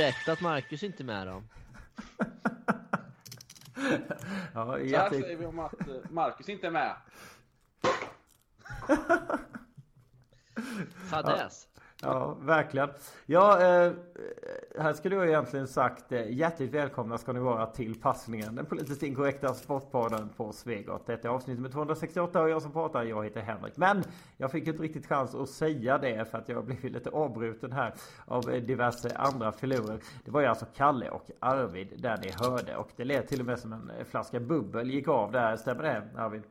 Berätta att Marcus inte är med då. ja, Så här säger vi om att eh, Marcus inte är med. Fadäs. Ja, verkligen. Ja, eh, här skulle jag egentligen sagt eh, hjärtligt välkomna ska ni vara till passningen. Den politiskt inkorrekta sportpodden på Svegot. Detta är avsnitt nummer 268 och jag som pratar, jag heter Henrik. Men jag fick inte riktigt chans att säga det för att jag blev lite avbruten här av eh, diverse andra filurer. Det var ju alltså Kalle och Arvid där ni hörde och det lät till och med som en eh, flaska bubbel gick av där. Stämmer det Arvid?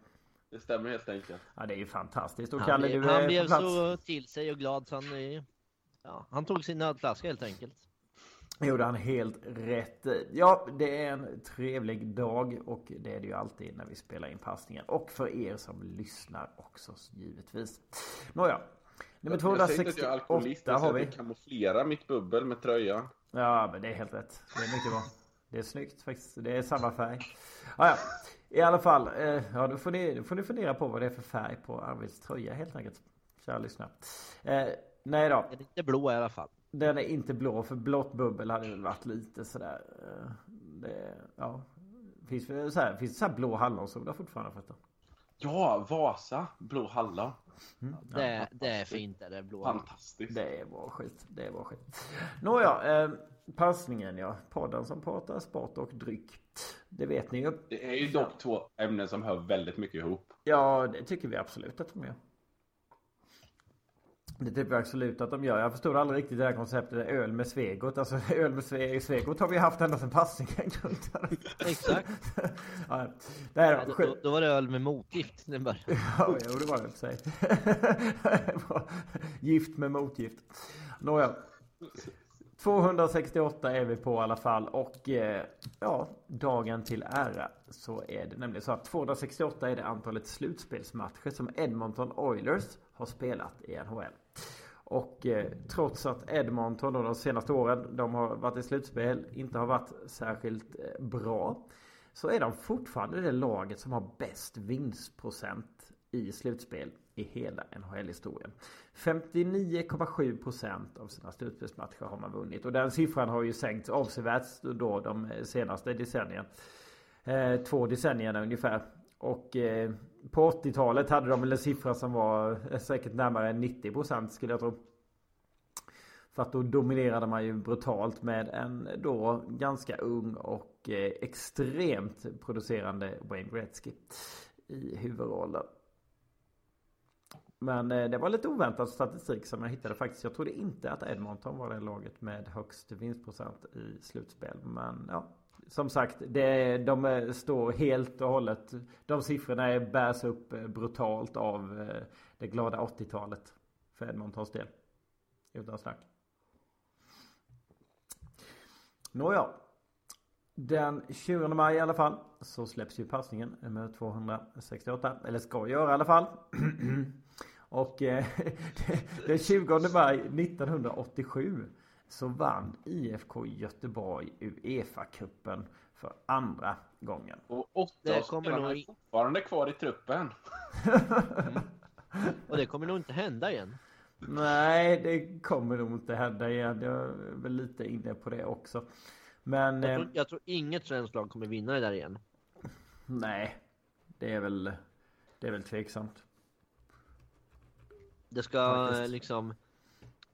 Det stämmer helt enkelt. Ja, det är ju fantastiskt. Och Han, Kalle, blev, du är han blev så till sig och glad så han, ja, han tog sin nödflaska helt enkelt. gjorde han helt rätt. Ja, det är en trevlig dag och det är det ju alltid när vi spelar in passningen. Och för er som lyssnar också givetvis. Nåja. Nummer Jag säger inte att jag är alkoholist, 268 jag har säger vi. att vi kamouflerar mitt bubbel med tröjan. Ja, men det är helt rätt. Det är mycket bra. Det är snyggt faktiskt. Det är samma färg. Ja, ja. I alla fall. Eh, ja, då får, ni, då får ni fundera på vad det är för färg på Arvids tröja helt enkelt. Kära lyssnare. Eh, nej då. Den är inte blå i alla fall. Den är inte blå för blått bubbel hade väl varit lite sådär. eh, Det, ja. Finns det så här, finns det så här blå hallonsoda fortfarande förresten? Ja, Vasa, blå hallon. Det, det är fint det där blå. Fantastiskt. Det är bra skit. Det är bra skit. Nåja, eh, passningen ja. Podden som pratar sport och dryck. Det vet ni ju. Det är ju dock två ämnen som hör väldigt mycket ihop. Ja, det tycker vi absolut att de gör. Det tycker vi absolut att de gör. Jag förstod aldrig riktigt det här konceptet öl med Svegot. Alltså öl med Sve- Svegot har vi haft ända sedan passningen grundades. Exakt. ja, det här Ja, då, då, var det öl med motgift. Det bara, Ja, jo, det var det i och för sig. Gift med motgift. Nåja. 268 är vi på i alla fall och eh, ja, dagen till ära så är det nämligen så att 268 är det antalet slutspelsmatcher som Edmonton Oilers har spelat i NHL. Och eh, trots att Edmonton då de senaste åren de har varit i slutspel inte har varit särskilt eh, bra så är de fortfarande det laget som har bäst vinstprocent i slutspel i hela NHL-historien. 59,7% av sina slutspelsmatcher har man vunnit. Och den siffran har ju sänkts avsevärt då de eh, senaste decennierna. Eh, två decennierna ungefär. Och eh, på 80-talet hade de väl en siffra som var eh, säkert närmare 90% skulle jag tro. För att då dominerade man ju brutalt med en då ganska ung och eh, extremt producerande Wayne Gretzky i huvudrollen. Men eh, det var lite oväntad statistik som jag hittade faktiskt. Jag trodde inte att Edmonton var det laget med högst vinstprocent i slutspel. Men ja, som sagt, det, de står helt och hållet. De siffrorna bärs upp eh, brutalt av eh, det glada 80-talet. För Edmontons del. Utan snack. Nåja. Den 20 maj i alla fall så släpps ju passningen med 268. Eller ska göra i alla fall. Och eh, den 20 maj 1987 så vann IFK Göteborg Uefa-cupen för andra gången. Och åtta Det av kommer spelarna nog fortfarande kvar i truppen. och det kommer nog inte hända igen. Nej, det kommer nog inte hända igen. Jag är väl lite inne på det också. Men Jag eh, tror, jag tror inget svenskt lag kommer vinna det där igen. nej, det är väl det är väl tveksamt. Det ska Faktiskt. eh, liksom...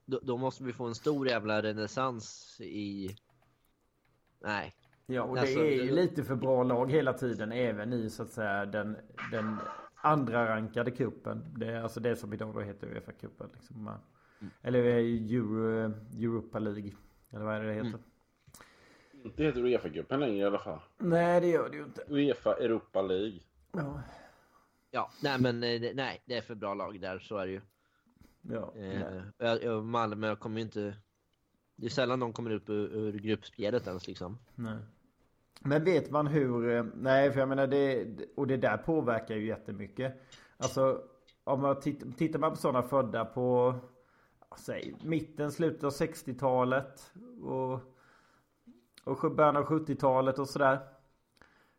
Då, då måste vi få en stor jävla renässans i... Nej. Ja, och Alltså, det är ju det- lite för bra lag hela tiden. Även i så att säga den, den andra rankade kuppen. Det är alltså det som idag då heter Uefa-cupen. Liksom. Eller eh, Euro, Europa League. Eller vad är det det heter? Inte heter Uefa-cupen längre i alla fall. Nej, det gör det ju inte. Uefa Europa League. Ja, Ja, nej men eh, nej, det är för bra lag där, så är det ju. Ja. Eh, Malmö kommer ju inte... Det är sällan de kommer ut ur, ur gruppspelet ens liksom. Nej. Men vet man hur... eh, Nej, för jag menar det... Och det där påverkar ju jättemycket. Alltså, om man tittar, tittar man på sådana födda på... Säg mitten, slutet av 60-talet och... Och början av 70-talet och sådär.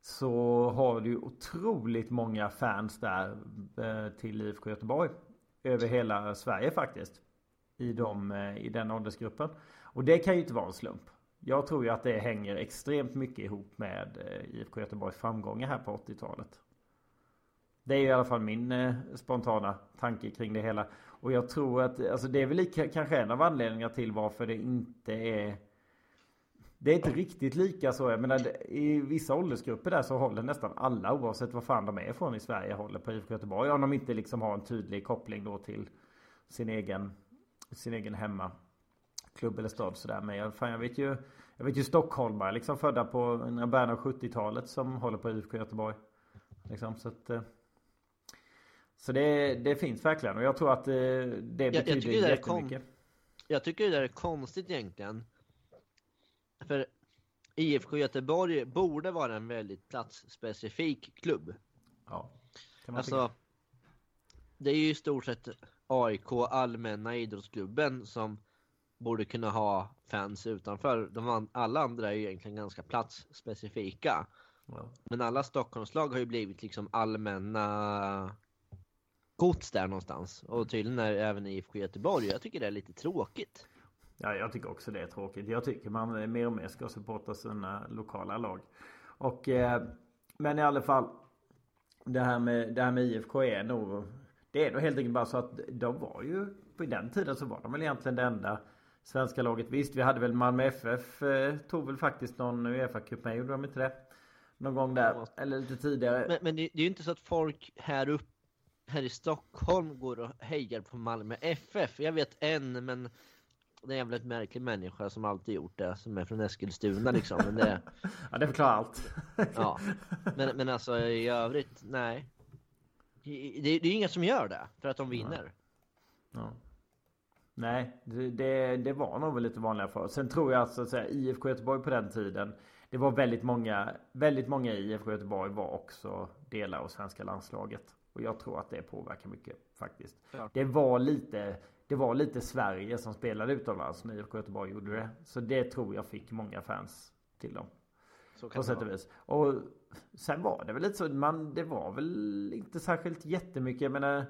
Så har du otroligt många fans där eh, till IFK Göteborg. Över hela Sverige faktiskt. i, de, eh, i den åldersgruppen. Och det kan ju inte vara en slump. Jag tror ju att det hänger extremt mycket ihop med eh, IFK Göteborgs framgångar här på 80-talet. Det är i alla fall min eh, spontana tanke kring det hela. Och jag tror att alltså det är väl lika, kanske en av anledningarna till varför det inte är det är inte riktigt lika så. Jag menar, I vissa åldersgrupper där så håller nästan alla oavsett var fan de är från i Sverige håller på IFK Göteborg. Om de inte liksom har en tydlig koppling då till sin egen, sin egen hemmaklubb eller stad sådär. Men jag, fan, jag vet ju jag vet ju stockholmare liksom födda på början av 70-talet som håller på IFK Göteborg. Liksom, så att, eh, så det, det finns verkligen och jag tror att eh, det betyder jag, jag jättemycket. Kom, jag tycker det där är konstigt egentligen. För IFK Göteborg borde vara en väldigt platsspecifik klubb. Ja. Alltså, det är ju i stort sett AIK, allmänna idrottsklubben, som borde kunna ha fans utanför. De, alla andra är ju egentligen ganska platsspecifika. Ja. Men alla Stockholmslag har ju blivit liksom allmänna gods där någonstans. Och tydligen är även IFK Göteborg. Jag tycker det är lite tråkigt. Ja, jag tycker också det är tråkigt. Jag tycker man mer och mer ska supporta sina lokala lag. Och, eh, men i alla fall. Det här med, det här med IFK är nog... Det är nog helt enkelt bara så att de var ju... På den tiden så var de väl egentligen det enda svenska laget. Visst, vi hade väl Malmö FF. Eh, tog väl faktiskt någon Uefa-cup med, gjorde de inte det? Någon gång där, eller lite tidigare. Men, men det, det är ju inte så att folk här uppe här i Stockholm går och hejar på Malmö FF. Jag vet en, men det är en jävligt märklig människa som alltid gjort det, som är från Eskilstuna liksom. Men det... ja, det förklarar allt. ja, men, men alltså i övrigt, nej. Det, det är ju inga som gör det, för att de vinner. Ja. Nej, det, det, var nog väl lite vanligare för Sen tror jag att, att säga, IFK Göteborg på den tiden Det var väldigt många Väldigt många i IFK Göteborg var också delar av svenska landslaget Och jag tror att det påverkar mycket faktiskt ja. Det var lite Det var lite Sverige som spelade utomlands när IFK Göteborg gjorde det Så det tror jag fick många fans till dem så på sätt och vis. Och sen var det väl lite så, man, det var väl inte särskilt jättemycket, jag menar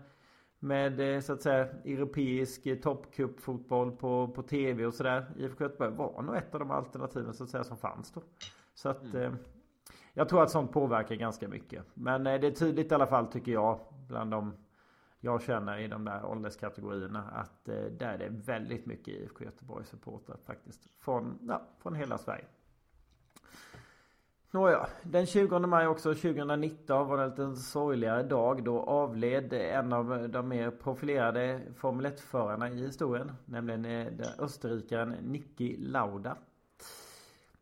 med eh, så att säga europeisk eh, toppcupfotboll på, på tv och sådär. IFK Göteborg var nog ett av de alternativen så att säga som fanns då. Så att mm. eh, jag tror att sånt påverkar ganska mycket. Men eh, det är tydligt i alla fall tycker jag bland de jag känner i de där ålderskategorierna att eh, där är det väldigt mycket IFK Göteborg supportrar faktiskt. Från, ja, från hela Sverige. Nåja, den 20 maj också 2019 var det en lite sorgligare dag. Då avled en av de mer profilerade Formel 1-förarna i historien. Nämligen eh, den österrikaren Niki Lauda.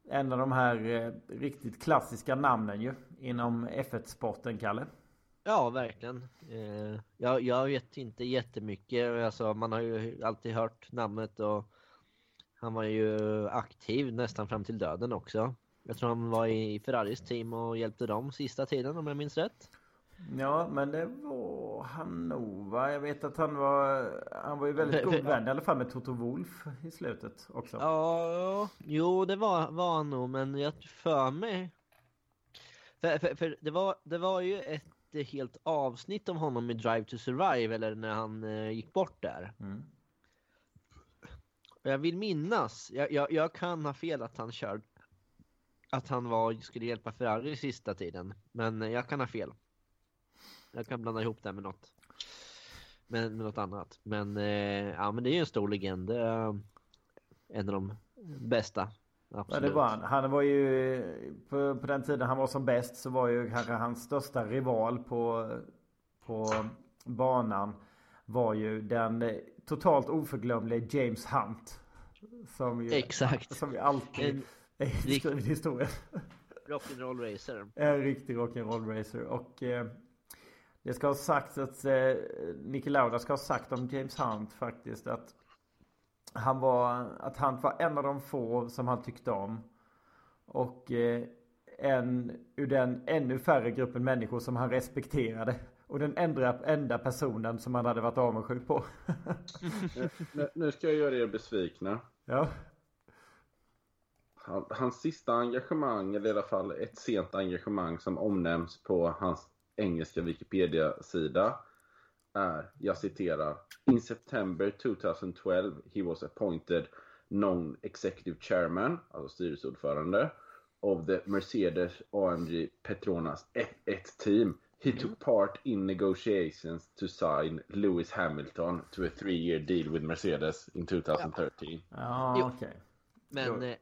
En av de här eh, riktigt klassiska namnen ju inom F1-sporten, Kalle. Ja, verkligen. Eh, jag, jag vet inte jättemycket. Alltså, man har ju alltid hört namnet och han var ju aktiv nästan fram till döden också. Jag tror han var i Ferraris team och hjälpte dem sista tiden om jag minns rätt. Ja, men det var han nog va? Jag vet att han var Han var ju väldigt god vän i alla fall med Toto Wolf i slutet också. Ja, jo det var, var han nog men jag för mig för, för, för, det, var, det var ju ett helt avsnitt om honom i Drive to Survive eller när han eh, gick bort där. Mm. Jag vill minnas, jag, jag, jag, kan ha fel att han körde att han var, skulle hjälpa Ferrari sista tiden. Men jag kan ha fel. Jag kan blanda ihop det med något. Med, med något annat. Men, eh, ja, men det är ju en stor legend. En av de bästa. Absolut. Ja, det var han. Han var ju på, på den tiden han var som bäst så var ju kanske hans största rival på, på banan var ju den totalt oförglömlige James Hunt. Som ju, Exakt. Som ju alltid skriven historia. Rock'n'roll racer. En riktig rock'n'roll racer. Och eh, det ska ha sagts att eh, Niki Lauda ska ha sagt om James Hunt faktiskt att han var, att Hunt var en av de få som han tyckte om. Och eh, en ur den ännu färre gruppen människor som han respekterade. Och den enda, enda personen som han hade varit avundsjuk på. nu, nu ska jag göra er besvikna. Ja hans sista engagemang, eller i alla fall ett sent engagemang som omnämns på hans engelska Wikipedia-sida är, jag citerar, In September 2012 he was appointed non-executive chairman, alltså styrelseordförande, of the Mercedes AMG Petronas F1 team. He took part in negotiations to sign Lewis Hamilton to a three-year deal with Mercedes in 2013. Ja, Jo. okej. Men, Jo. eh,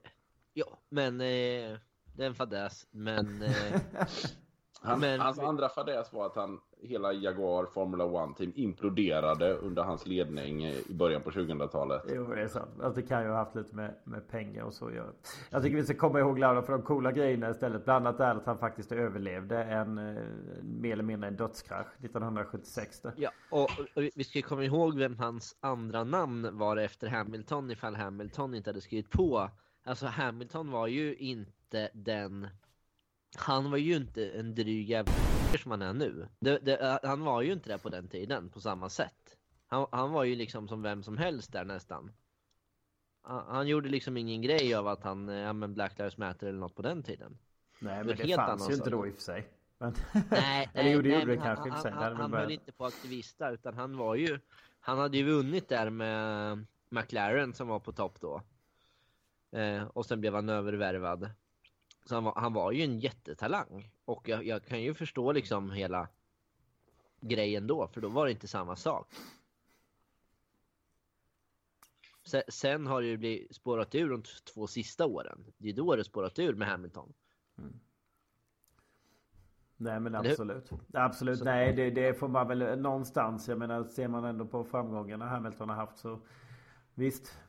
ja, men eh, det är en fadäs. Men eh, Han, Men- hans andra fadäs var att han, hela Jaguar Formula One team imploderade under hans ledning i början på 2000-talet. Jo, det är sant. Alltså, det kan ju ha haft lite med, med pengar och så att göra. Jag tycker vi ska komma ihåg Lauda för de coola grejerna istället. Bland annat är att han faktiskt överlevde en eh, mer eller mindre en dödskrasch 1976. Där. ja, och, och vi ska komma ihåg vem hans andra namn var efter Hamilton ifall Hamilton inte hade skrivit på. Alltså Hamilton var ju inte den han var ju inte en dryg jävla som han är nu. Det, det, han var ju inte det på den tiden på samma sätt. Han, han var ju liksom som vem som helst där nästan. Han, han gjorde liksom ingen grej av att han, eh, ja men Black Lives Matter eller något på den tiden. Nej, men det helt fanns ju inte då i och för sig. Men... Nej, Eller jo, det gjorde det men kanske. Han, Det han, han börjat. höll inte på aktivista utan han var ju Han hade ju vunnit där med McLaren som var på topp då. Eh, och sen blev han övervärvad. Så han var, han var ju en jättetalang. Och jag, jag kan ju förstå liksom hela grejen då, för då var det inte samma sak. Se- Sen har det ju blivit spårat ur de två sista åren. Det är då det spårat ur med Hamilton. Nej men absolut. Absolut. Så- Nej det, det får man väl någonstans. Jag menar ser man ändå på framgångarna Hamilton har haft så Visst.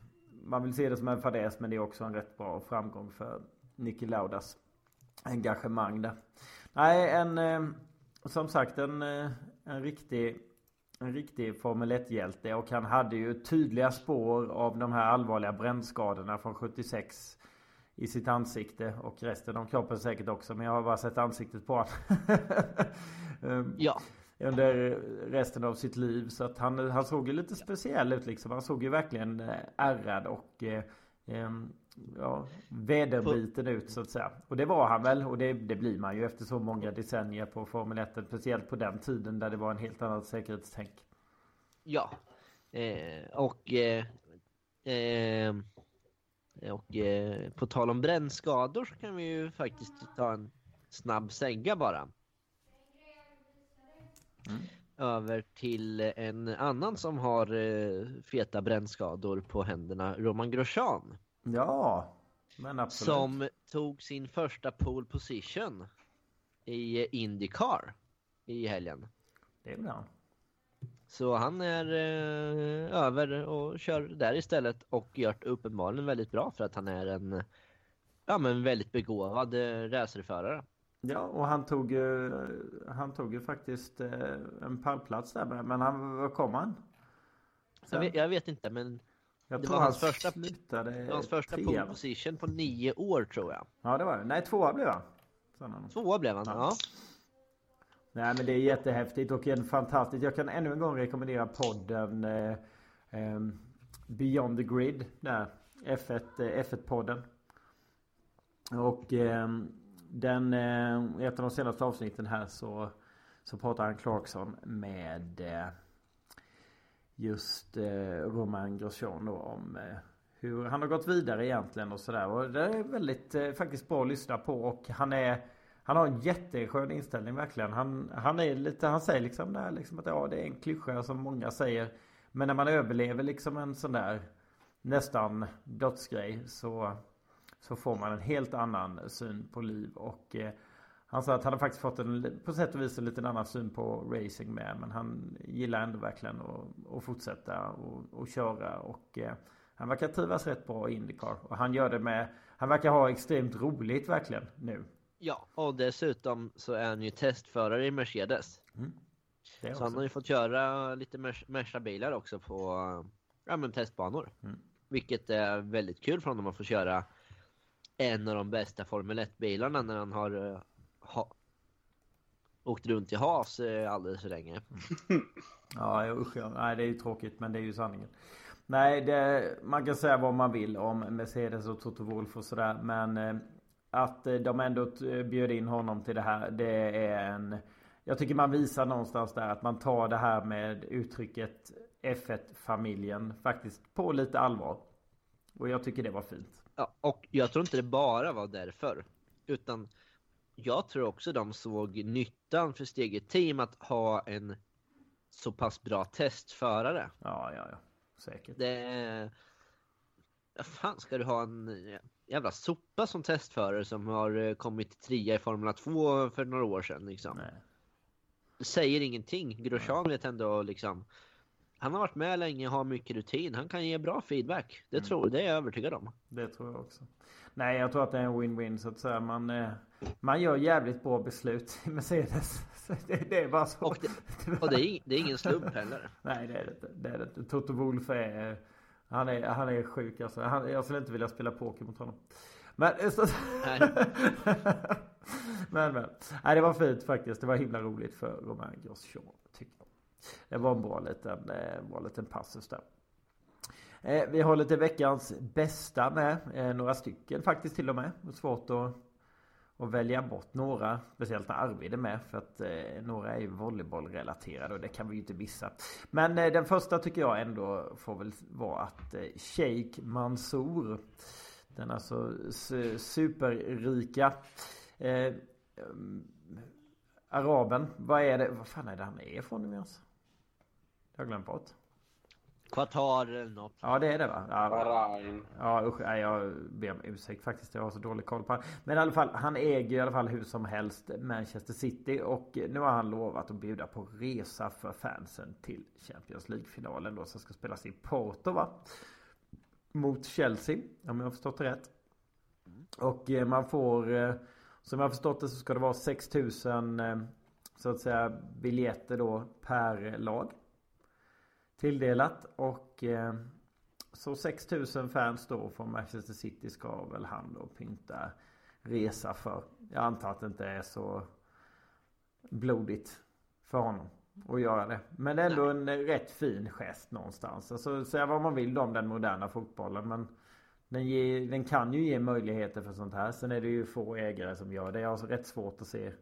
Man vill se det som en fadäs men det är också en rätt bra framgång för Niki Laudas engagemang där. Nej en eh, som sagt en, eh, en riktig en riktig Formel 1-hjälte och han hade ju tydliga spår av de här allvarliga brännskadorna från 76 i sitt ansikte och resten av kroppen säkert också. Men jag har bara sett ansiktet på honom. Ehm, Ja, Under resten av sitt liv. Så att han, han såg ju lite speciell ut liksom. Han såg ju verkligen eh, ärrad och eh, ja, vederbiten ut så att säga. Och det var han väl. Och det, det blir man ju efter så många decennier på Formel 1. Speciellt på den tiden där det var en helt annat säkerhetstänk. Ja. Eh, och eh, eh, och eh, på tal om brännskador så kan vi ju faktiskt ta en snabb sänga bara. Över till en annan som har eh, feta brännskador på händerna, Roman Grosjean. Ja, men absolut. Som tog sin första pole position i Indycar i helgen. Det är han. Så han är eh, över och kör där istället och gör uppenbarligen väldigt bra för att han är en ja, men väldigt begåvad eh, racerförare. Ja, och han tog ju, han tog ju faktiskt eh, en pallplats där. Men han, var kom han? Jag vet, jag vet inte men Jag det tror han hans första- slutade det var hans första pole position på nio år tror jag. Ja, det var det. Nej, tvåa blev han. Tvåa blev han, Ja. ja. Nej, men det är jättehäftigt och en fantastisk. Jag kan ännu en gång rekommendera podden eh, eh, Beyond the Grid. Där. F1, eh, F1-podden. Och eh, den, eh, ett av de senaste avsnitten här så, så pratar han Clarkson med eh, just eh, Romain Grosjean då om eh, hur han har gått vidare egentligen och sådär. Och det är väldigt eh, faktiskt bra att lyssna på och han är han har en jätteskön inställning verkligen. Han, han är lite, han säger liksom det här liksom att ja det är en klyscha som många säger. Men när man överlever liksom en sån där nästan dödsgrej så, så får man en helt annan syn på liv. Och eh, han sa att han har faktiskt fått en på sätt och vis en liten annan syn på racing med. Men han gillar ändå verkligen att, att fortsätta och, och köra. Och eh, han verkar trivas rätt bra i Indycar. Och han gör det med, han verkar ha extremt roligt verkligen nu. Ja, och dessutom så är han ju testförare i Mercedes. Det Så han har ju fått köra lite Mer- Merca-bilar också på ja, men testbanor. Mm. Vilket är väldigt kul för honom att få köra en av de bästa Formel 1-bilarna när han har eh, ha, åkt runt i has eh, alldeles för länge. Ja usch ja. Nej det är ju tråkigt men det är ju sanningen. Nej det, man kan säga vad man vill om Mercedes och Toto Wolff och sådär men eh, att eh, de ändå bjöd in honom till det här det är en jag tycker man visar någonstans där att man tar det här med uttrycket F1-familjen faktiskt på lite allvar. Och jag tycker det var fint. Ja, och jag tror inte det bara var därför. Utan jag tror också de såg nyttan för steget team att ha en så pass bra testförare. Ja, ja, ja. Säkert. Det... Vad fan ska du ha en jävla sopa som testförare som har eh, kommit trea i Formula 2 för några år sedan liksom? Nej. Det säger ingenting. Grosjean vet ändå liksom han har varit med länge, har mycket rutin. Han kan ge bra feedback. Det, tror, det är jag övertygad om. Det tror jag också. Nej, jag tror att det är en win-win så att säga. Man, eh, man gör jävligt bra beslut i Mercedes. Det, det, är bara så. Och, det, och det, är, det är ingen slump heller. Nej, det är det inte. Det är det inte. Toto Wolff är... Han är, han är sjuk alltså. Han, jag skulle inte vilja spela poker mot honom. Men... Eh, så, Nej. men, men. Nej, det var fint faktiskt. Det var himla roligt för Romain Grosjean. Tycker jag. Det var en bra liten, eh, bra liten passus där. Eh, vi har lite veckans bästa med. Eh, några stycken faktiskt till och med. Det är Svårt att, att välja bort några. Speciellt när Arvid är med. För att några är ju volleybollrelaterade och det kan vi ju inte missa. Men den första tycker jag ändå får väl vara att Sheikh Mansour. Den alltså superrika. Eh, mm, araben. Vad är det? Vad fan är det han är ifrån nu ens? Det har jag glömt bort. Qatar eller något. Ja det är det va? Ja, Bahrain. Ja usch, nej, jag ber om ursäkt faktiskt. Jag har så dålig koll på honom. Men i alla fall, han äger i alla fall hur som helst Manchester City. Och nu har han lovat att bjuda på resa för fansen till Champions League-finalen då som ska spelas i Porto va? Mot Chelsea, om jag har förstått det rätt. Och eh, man får, eh, som jag har förstått det så ska det vara 6000 eh, så att säga biljetter då per lag tilldelat. Och eh, så 6000 fans då från Manchester City ska väl han då pynta resa för. Jag antar att det inte är så blodigt för honom att göra det. Men det är ändå en rätt fin gest någonstans. Alltså säga vad man vill om den moderna fotbollen men den, ger, den kan ju ge möjligheter för sånt här. Sen är det ju få ägare som gör det. Jag har rätt svårt att se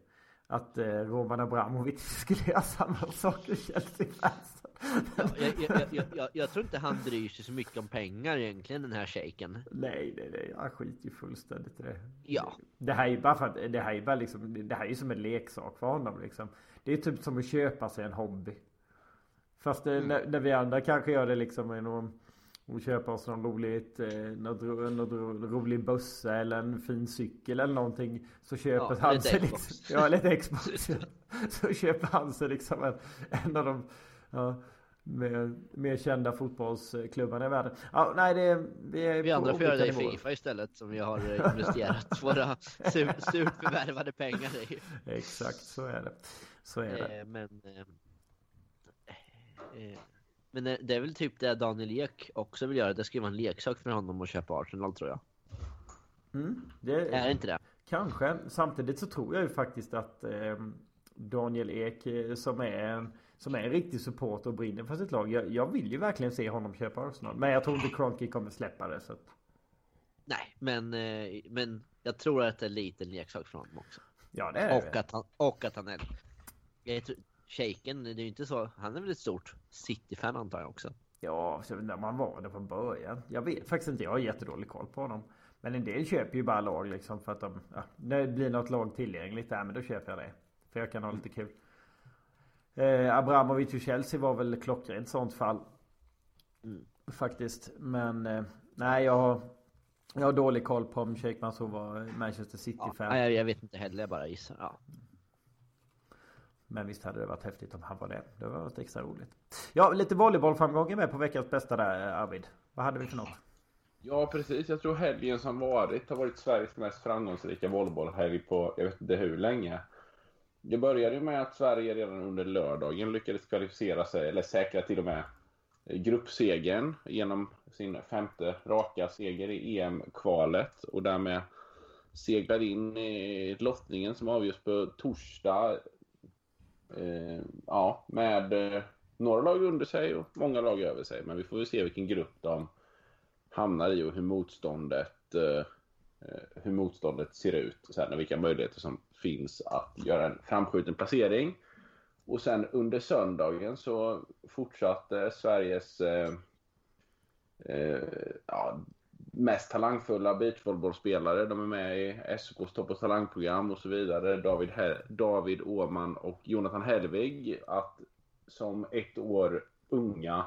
att eh, Roman Abramovic skulle göra samma sak i Chelsea-fansen. Ja, jag, jag, jag, jag, tror inte han bryr sig så mycket om pengar egentligen den här shejken. Nej, nej, nej. Han skiter ju fullständigt i det. Ja. Det här är ju bara för att det här är bara liksom, det här är som en leksak för honom liksom. Det är typ som att köpa sig en hobby. Fast det, mm. när, när, vi andra kanske gör det liksom genom och köpa oss någon roligt, eh, något, något rolig bussa eller en fin cykel eller någonting. Så köper ja, han sig liksom, ja lite Xbox. så köper han sig liksom en, en av de ja, mer, mer kända fotbollsklubbarna i världen. Ja, nej, det, vi, är vi andra får göra det i Fifa istället som vi har eh, investerat våra surt förvärvade pengar i. Exakt, så är det. Så är det. Eh, men... Eh, eh, men det är väl typ det Daniel Ek också vill göra. Det ska ju vara en leksak för honom att köpa Arsenal tror jag. Mm, det är det inte det? Kanske. Samtidigt så tror jag ju faktiskt att eh, Daniel Ek eh, som är en som är en riktig supporter och brinner för sitt lag. Jag, jag, vill ju verkligen se honom köpa Arsenal. Men jag tror inte Cronky kommer släppa det. Så att... Nej, men, eh, men jag tror att det är lite leksak för honom också. Ja, det är och det. Att han, och att han är... Jag tror, Shaken, det är ju inte så. Han är väl ett stort City-fan antar jag också. Ja, när man var det från början. Jag vet faktiskt inte. Jag har jättedålig koll på honom. Men en del köper ju bara lag liksom för att de... Ja, när det blir något lag tillgängligt där, men då köper jag det. För jag kan ha lite kul. Eh, Abramovic och Chelsea var väl klockrent sånt fall. Mm. Faktiskt. Men eh, nej, jag har... Jag har dålig koll på om Sheikh Mansour var Manchester City-fan. Ja, jag, jag vet inte heller, jag bara gissar. Ja. Men visst hade det varit häftigt om han var det. Det var varit extra roligt. Ja, lite volleybollframgångar med på veckans bästa där eh, Arvid. Vad hade vi för något? Ja, precis. Jag tror helgen som varit har varit Sveriges mest framgångsrika volleybollhelg på jag vet inte hur länge. Det började ju med att Sverige redan under lördagen lyckades kvalificera sig, eller säkra till och med eh, gruppsegern genom sin femte raka seger i EM-kvalet och därmed seglade in i lottningen som avgörs på torsdag eh, ja, med eh, några lag under sig och många lag över sig. Men vi får väl se vilken grupp de hamnar i och hur motståndet, eh, eh hur motståndet ser ut. Sen och vilka möjligheter som finns att göra en framskjuten placering. Och sen under söndagen så fortsatte Sveriges eh, eh, ja, mest talangfulla beachvolleybollspelare. De är med i SKs topp och talangprogram och så vidare. David, David Åman och Jonathan Helvig. att som ett år unga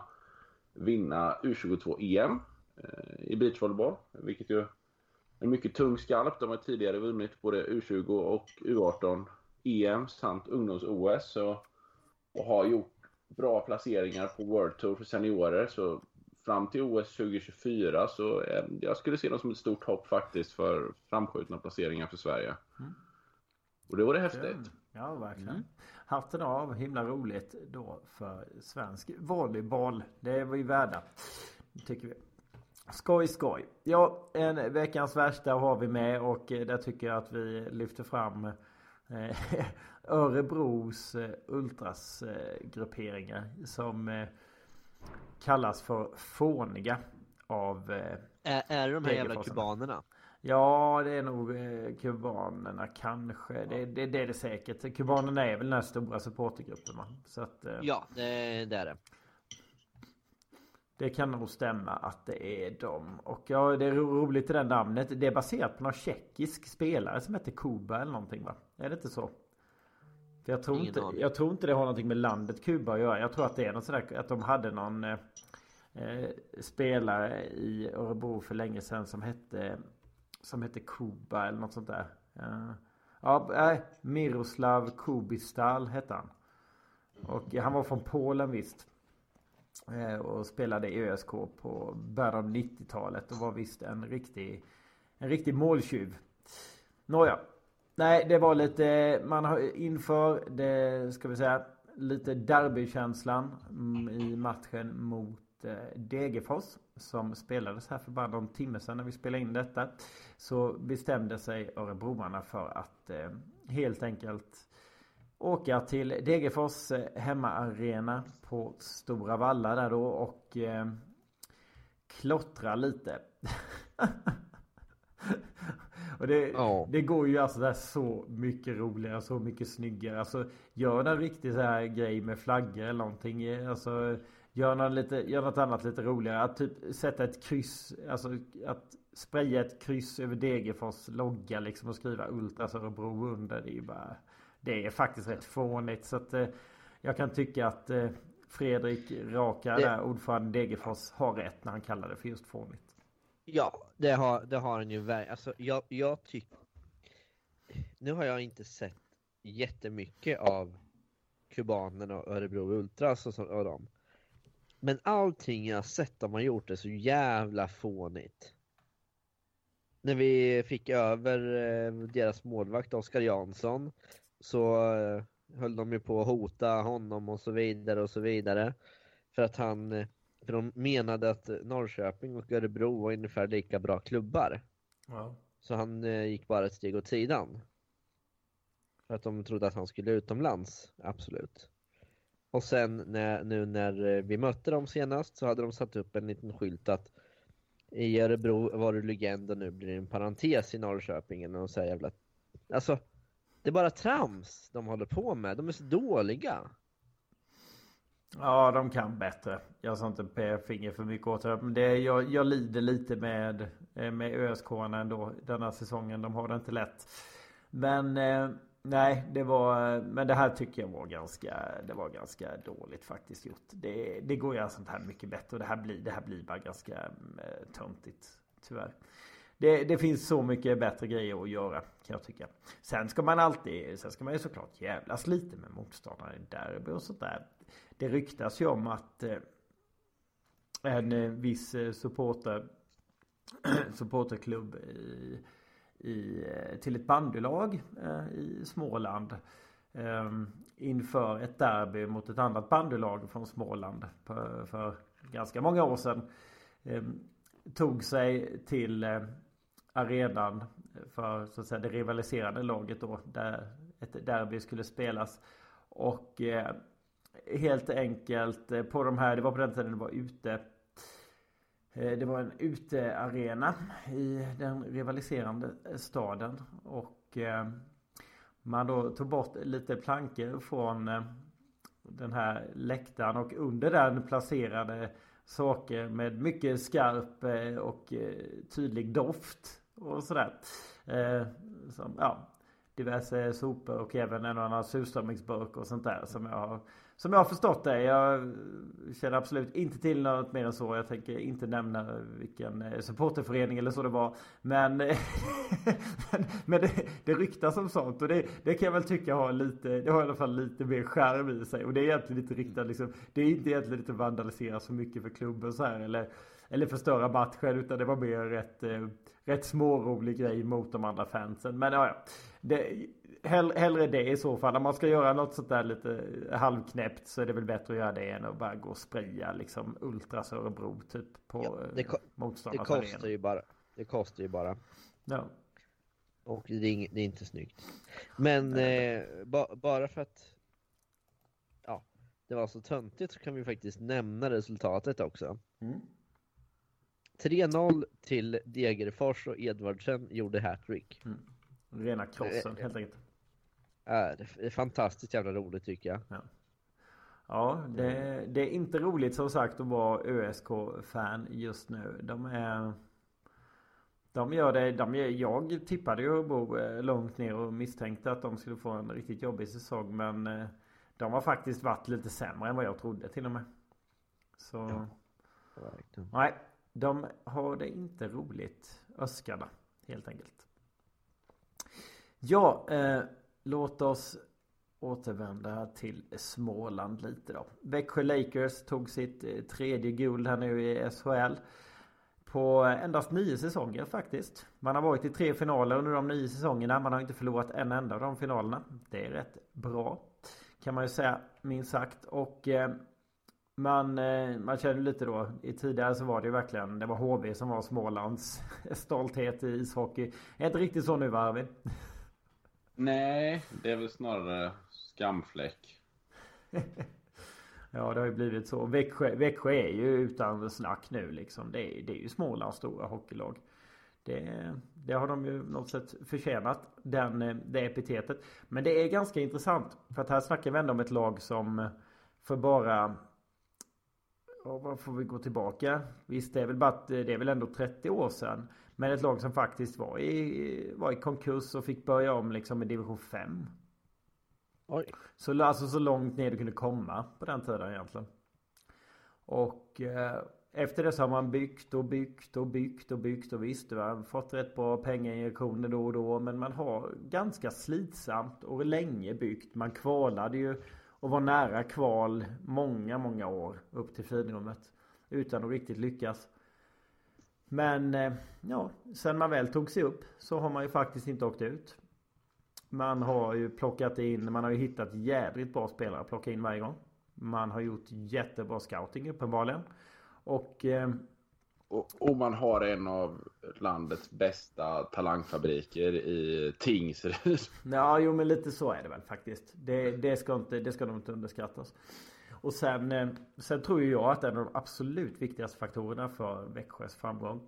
vinna U22-EM eh, i beachvolleyboll. Vilket ju är en mycket tung skalp. De har tidigare vunnit både U20 och U18 EM samt ungdoms-OS. Och har gjort bra placeringar på World Tour för seniorer. Så fram till OS 2024 så eh, jag skulle se dem som ett stort hopp faktiskt för framskjutna placeringar för Sverige. Mm. Och det var det häftigt. Ja, verkligen. Mm. Hatten av, himla roligt då för svensk volleyboll. Det var vi värda. Tycker vi. Skoj, skoj. Ja, en veckans värsta har vi med och eh, där tycker jag att vi lyfter fram eh, Örebros ultrasgrupperingar som kallas för fåniga av Är, är det de här jävla kubanerna? Ja, det är nog eh, kubanerna kanske. Det, det, det är det säkert. Kubanerna är väl den här stora supportergruppen va? Så att, eh, ja, det, det är det. Det kan nog stämma att det är dem. Och ja, det är roligt i det namnet. Det är baserat på någon tjeckisk spelare som heter Kuba eller någonting va? Är det inte så? För jag tror, inte, jag tror inte det har någonting med landet Kuba att göra. Jag tror att det är något sådär att de hade någon eh, eh spelare i Örebro för länge sedan som hette som hette Kuba eller något sånt där. Ja, nej, Miroslav Kubistal hette han. Och han var från Polen visst. Eh, och spelade i ÖSK på början av 90-talet och var visst en riktig, en riktig måltjuv. Nåja. Nej, det var lite, man har inför det, ska vi säga, lite derbykänslan mm, i matchen mot eh, Degerfors som spelades här för bara någon timme sedan när vi spelade in detta. Så bestämde sig Örebroarna för att eh, helt enkelt åka till Degerfors eh, hemmaarena på Stora Valla där då och eh, klottra lite. och det, oh. det går ju alltså där så mycket roligare, så mycket snyggare. Alltså gör en riktig så här grej med flaggor eller någonting. Alltså Gör något, lite, gör något annat lite roligare. Att typ sätta ett kryss. Alltså att spraya ett kryss över Degerfors logga liksom och skriva Ultras Örebro under. Det är ju bara... Det är faktiskt rätt fånigt. Så att eh, jag kan tycka att eh, Fredrik Raka, det... där, ordförande Degerfors, har rätt när han kallar det för just fånigt. Ja, det har, det har den ju Alltså jag, jag tycker... Nu har jag inte sett jättemycket av kubanerna och Örebro Ultras alltså, och, så, och dem. Men allting jag sett de har gjort är så jävla fånigt. När vi fick över eh, deras målvakt Oskar Jansson så eh, höll de ju på att hota honom och så vidare och så vidare. För att han, eh, för de menade att Norrköping och Örebro var ungefär lika bra klubbar. Ja. Så han gick bara ett steg åt sidan. För att de trodde att han skulle utomlands, absolut. Och sen när, nu när eh, vi mötte dem senast så hade de satt upp en liten skylt att i Örebro var du legend och nu blir det en parentes i Norrköping. Och så jävla... Alltså, det är bara trams de håller på med. De är så dåliga. Ja, de kan bättre. Jag sa inte p-finger för mycket åt det. Men det, jag, jag lider lite med, eh, med ÖSK ändå denna säsongen. De har det inte lätt. Men eh, Nej, det var, men det här tycker jag var ganska, det var ganska dåligt faktiskt gjort. Det, det går ju göra sånt här mycket bättre och det här blir, det här blir bara ganska eh, töntigt. Tyvärr. Det, det, finns så mycket bättre grejer att göra kan jag tycka. Sen ska man alltid, sen ska man ju såklart jävlas lite med motståndare i derby och sånt där. Det ryktas ju om att eh, en eh, viss eh, supporter supporterklubb i i, eh, till ett bandylag eh, i Småland. Eh, inför ett derby mot ett annat bandylag från Småland för ganska många år sedan. Ehm, tog sig till arenan för så att säga det rivaliserande laget då där ett derby skulle spelas. Och helt enkelt eh, på de här, det var på den tiden det var ute eh, det var en utearena i den rivaliserande staden. Och eh, man då tog bort lite plankor från, den här läktaren och under den placerade saker med mycket skarp och tydlig doft och sådär. Som, ja, diverse sopor och även en och annan surströmmingsburk och sånt där som jag har som jag har förstått det. Jag känner absolut inte till något mer än så. Jag tänker inte nämna vilken eh, supporterförening eller så det var. Men, men det, det ryktas om sånt. Och det, det, kan jag väl tycka har lite, det har i alla fall lite mer skärm i sig. Och det är egentligen inte riktat liksom. Det är inte egentligen inte vandalisera så mycket för klubben så här. Eller, eller förstöra matchen. Utan det var mer rätt, eh, rätt smårolig grej mot de andra fansen. Men ja, det, hell, hellre det i så fall. Om man ska göra något sånt där lite halvknäppt så är det väl bättre att göra det än att bara gå och spraya liksom Ultras Örebro typ på ja, det, ko det kostar ju bara. Det kostar ju bara. Ja. Och det är, ing, det är inte snyggt. Men eh, ba, bara för att ja, det var så töntigt så kan vi faktiskt nämna resultatet också. Mm. 3-0 till Degerfors och Edvardsen gjorde hattrick. Mm. Rena krossen helt enkelt. Ja, det är fantastiskt jävla roligt tycker jag. Ja, ja det, det är inte roligt som sagt att vara ÖSK-fan just nu. De är... De gör det, de, jag tippade ju bo eh, långt ner och misstänkte att de skulle få en riktigt jobbig säsong men eh, De har faktiskt varit lite sämre än vad jag trodde till och med. Så... Ja, nej, de har det inte roligt Öskarna helt enkelt. Ja, eh, låt oss återvända till Småland lite då. Växjö Lakers tog sitt eh, tredje guld här nu i SHL. På endast nio säsonger faktiskt. Man har varit i tre finaler under de nio säsongerna. Man har inte förlorat en enda av de finalerna. Det är rätt bra. Kan man ju säga minst sagt. Och eh, man, eh, man känner lite då. I tidigare så var det ju verkligen. Det var HV som var Smålands stolthet i ishockey. Är inte riktigt så nu va Arvid? Nej, det är väl snarare skamfläck. ja, det har ju blivit så. Växjö, Växjö är ju utan snack nu liksom. Det är, det är ju Smålands stora hockeylag. Det, det, har de ju något sätt förtjänat, den, det epitetet. Men det är ganska intressant. För att här snackar vi ändå om ett lag som för bara... Ja, vad får vi gå tillbaka? Visst, det är väl bara det är väl ändå 30 år sedan. Men ett lag som faktiskt var i, var i konkurs och fick börja om liksom i division 5. Oj. Så alltså så långt ner du kunde komma på den tiden egentligen. Och eh, efter det så har man byggt och byggt och byggt och byggt och visst du har fått rätt bra pengainjektioner då och då. Men man har ganska slitsamt och länge byggt. Man kvalade ju och var nära kval många, många år upp till finrummet. Utan att riktigt lyckas. Men eh, ja, sen man väl tog sig upp så har man ju faktiskt inte åkt ut. Man har ju plockat in, man har ju hittat jädrigt bra spelare att plocka in varje gång. Man har gjort jättebra scouting uppenbarligen. Och, eh, och, och, man har en av landets bästa talangfabriker i Tingsryd. Ja, jo men lite så är det väl faktiskt. Det, det, ska, inte, det ska nog inte underskattas. Och sen, eh, sen tror ju jag att en av de absolut viktigaste faktorerna för Växjös framgång.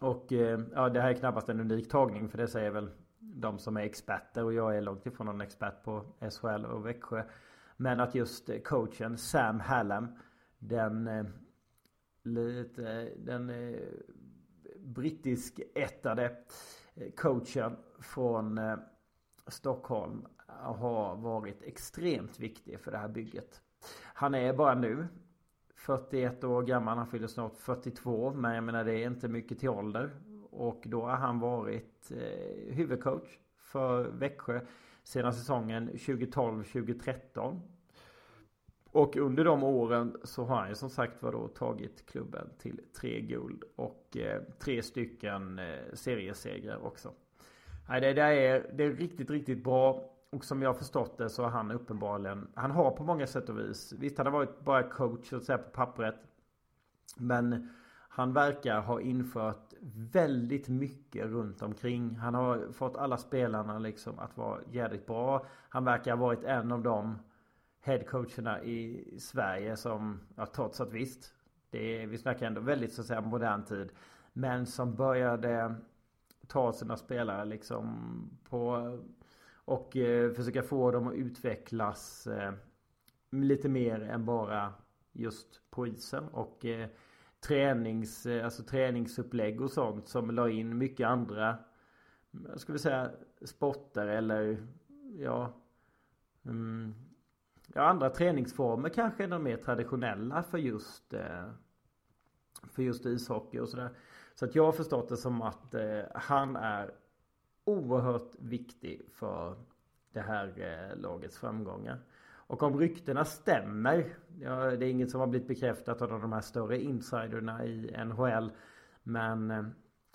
Och eh, ja, det här är knappast en unik tagning för det säger väl de som är experter och jag är långt ifrån någon expert på SHL och Växjö. Men att just eh, coachen Sam Hallam den lite den brittisk ättade coachen från Stockholm har varit extremt viktig för det här bygget. Han är bara nu 41 år gammal, han fyller snart 42 men jag menar det är inte mycket till ålder. Och då har han varit eh, huvudcoach för Växjö sedan säsongen 2012-2013. Och under de åren så har han ju som sagt var då tagit klubben till tre guld och eh, tre stycken eh, seriesegrar också. Nej, det, där är, det är riktigt, riktigt bra. Och som jag har förstått det så har han uppenbarligen, han har på många sätt och vis, visst han har varit bara coach så att säga på pappret. Men han verkar ha infört väldigt mycket runt omkring. Han har fått alla spelarna liksom att vara jävligt bra. Han verkar ha varit en av de headcoacherna i Sverige som, ja, trots att visst, det är, vi snackar ändå väldigt så att säga modern tid. Men som började ta sina spelare liksom på och eh, försöka få dem att utvecklas eh, lite mer än bara just på isen. Och eh, tränings, eh, alltså träningsupplägg och sånt som la in mycket andra jag skulle säga sporter eller ja, mm, ja andra träningsformer kanske är de mer traditionella för just eh, för just ishockey och sådär. Så att jag har förstått det som att eh, han är oerhört viktig för det här eh, lagets framgångar. Och om ryktena stämmer, ja, det är inget som har blivit bekräftat av de här större insiderna i NHL. Men eh,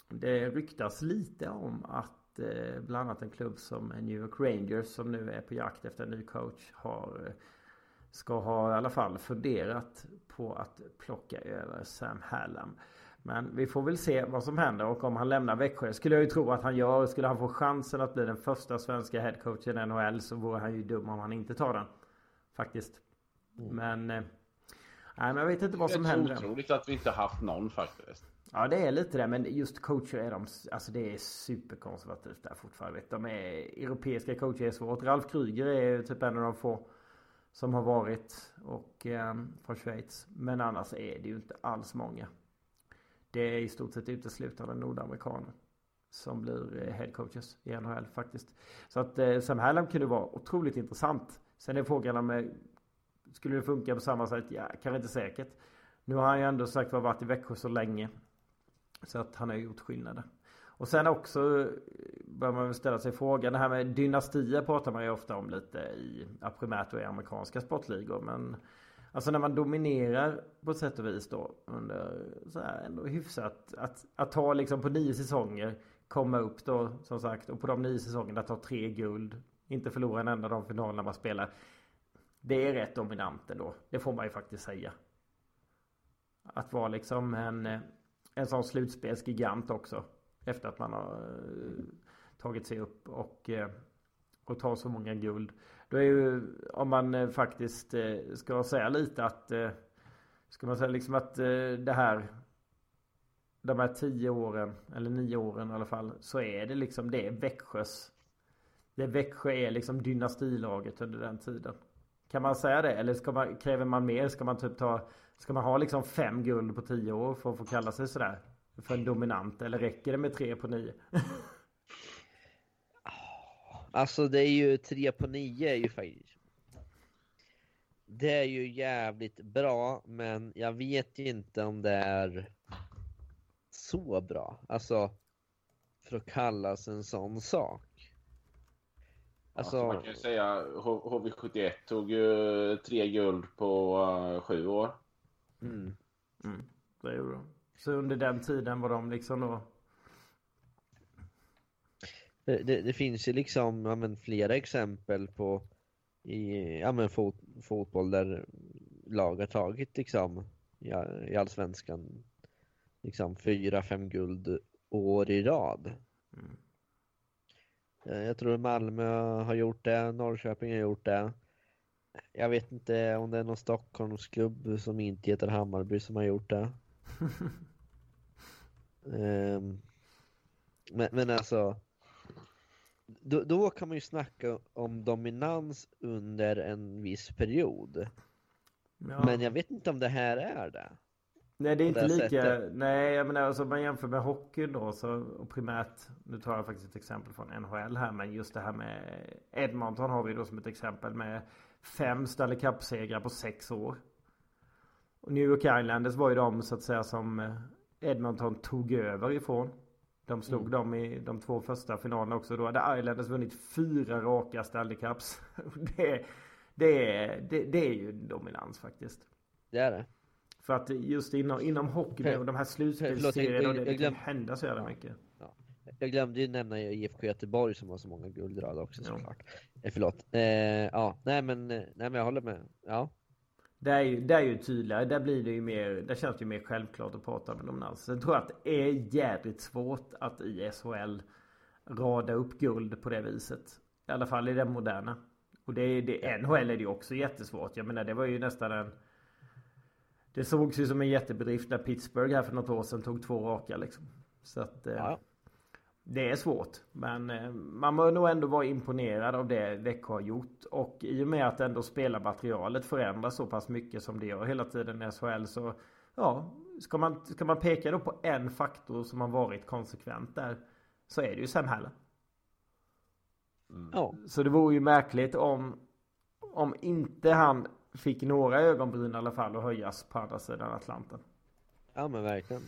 det ryktas lite om att eh, bland annat en klubb som New York Rangers som nu är på jakt efter en ny coach har ska ha i alla fall funderat på att plocka över Sam Hallam. Men vi får väl se vad som händer och om han lämnar Växjö skulle jag ju tro att han gör. Skulle han få chansen att bli den första svenska headcoachen i NHL så vore han ju dum om han inte tar den. Faktiskt. Mm. Men... Eh, nej men jag vet inte vad som händer. Det är otroligt att vi inte haft någon faktiskt. Ja det är lite det men just coacher är de, alltså det är superkonservativt där fortfarande. De är, europeiska coacher är svårt. Ralf Kryger är typ en av de få som har varit och eh, från Schweiz. Men annars är det ju inte alls många. Det är i stort sett uteslutande nordamerikaner som blir eh, headcoaches i NHL faktiskt. Så att eh, Sam Hallam kunde vara otroligt intressant. Sen är frågan om eh, skulle det funka på samma sätt? Ja, kanske inte säkert. Nu har han ju ändå sagt var varit i Växjö så länge. Så att han har gjort skillnader. Och sen också eh, bör man väl ställa sig frågan. Det här med dynastier pratar man ju ofta om lite i ja, primärt och i amerikanska sportligor. Men alltså när man dominerar på ett sätt och vis då under så här ändå hyfsat. Att, att ta liksom på nio säsonger komma upp då som sagt och på de nio säsongerna ta tre guld. Inte förlora en enda av de finalerna man spelar. Det är rätt dominant ändå. Det får man ju faktiskt säga. Att vara liksom en, en sån slutspelsgigant också. Efter att man har eh, tagit sig upp och, eh, och tar så många guld. Då är ju, om man eh, faktiskt eh, ska säga lite att eh, Ska man säga liksom att det här De här tio åren Eller nio åren i alla fall Så är det liksom det är Växjös Det Växjö är liksom dynastilaget under den tiden Kan man säga det? Eller ska man, kräver man mer? Ska man typ ta Ska man ha liksom fem guld på tio år för att få kalla sig sådär? för en dominant? Eller räcker det med tre på nio? alltså det är ju tre på nio är ju faktiskt Det är ju jävligt bra men jag vet inte om det är så bra. Alltså för att kallas en sån sak. Alltså, alltså man kan ju säga HV71 tog ju tre guld på uh, sju år. Mm. Mm, det gjorde de. Så under den tiden var de liksom då... Det, det, finns ju liksom ja, men, flera exempel på i ja, men, fot, fotboll där lag har tagit liksom i, i allsvenskan liksom fyra, fem guld år i rad. Mm. Eh, jag tror Malmö har gjort det, Norrköping har gjort det. Jag vet inte om det är någon Stockholmsklubb som inte heter Hammarby som har gjort det. um, men, men alltså då, då, kan man ju snacka om dominans under en viss period. Ja. Men jag vet inte om det här är det. Nej det är inte lika, sättet. nej jag menar alltså om man jämför med hockey då så och primärt Nu tar jag faktiskt ett exempel från NHL här men just det här med Edmonton har vi då som ett exempel med Fem Stanley Cup-segrar på sex år. Och New York Islanders var ju de så att säga som eh, Edmonton tog över ifrån. De slog mm. dem i de två första finalerna också. Då hade Islanders vunnit fyra raka Stanley Cups. det, det, är, det, det är ju dominans faktiskt. Det är det. För att just inom, inom hockey och de här slutspelsserierna, det, det kan hända så jävla mycket. Ja. Jag glömde ju nämna IFK Göteborg som har så många guldrad också såklart. Ja. Eh, förlåt. Eh, ja, nej men, eh, nej men jag håller med. Ja. Det är ju, det är ju tydligare. Där blir det ju mer, där känns det ju mer självklart att prata med dominans. Sen tror jag att det är jädrigt svårt att i SHL rada upp guld på det viset. I alla fall i den moderna. Och det det, NHL är det ju också jättesvårt. Jag menar det var ju nästan en... Det sågs ju som en jättebedrift när Pittsburgh här för något år sedan tog två raka liksom. Så att... Eh, ja det är svårt. Men eh, man bör nog ändå vara imponerad av det Växjö har gjort. Och i och med att ändå spelarmaterialet förändras så pass mycket som det gör hela tiden i SHL så Ja, ska man, ska man peka då på en faktor som har varit konsekvent där så är det ju Sam Haller. Mm. Så det vore ju märkligt om om inte han fick några ögonbryn i alla fall att höjas på andra sidan Atlanten. Ja men verkligen.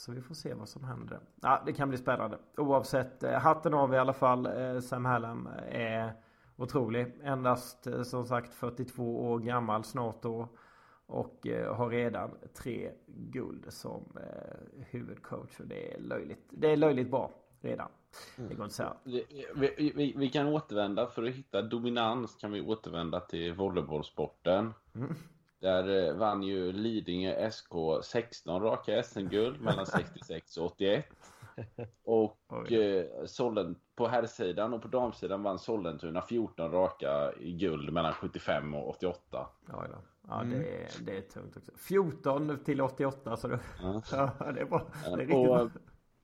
Så vi får se vad som händer. Ja, det kan bli spännande. Oavsett, eh, hatten av i alla fall. Eh, Sam Hallam är otrolig. Endast eh, som sagt 42 år gammal snart då. Och har redan tre guld som huvudcoach. Och det är löjligt. Det är löjligt bra redan. Det går inte säga. Vi, vi, vi, kan återvända, för att hitta dominans kan vi återvända till volleybollsporten. Mm. Där eh, vann ju Lidingö SK 16 raka SM-guld mellan 66 och 81. Och eh, Sollen, på herrsidan och på damsidan vann Sollentuna 14 raka i guld mellan 75 och 88. Ja, ja. ja mm. det, är, det är tungt också. 14 till 88 så det, ja. ja det är bra. Det är riktigt och, bra.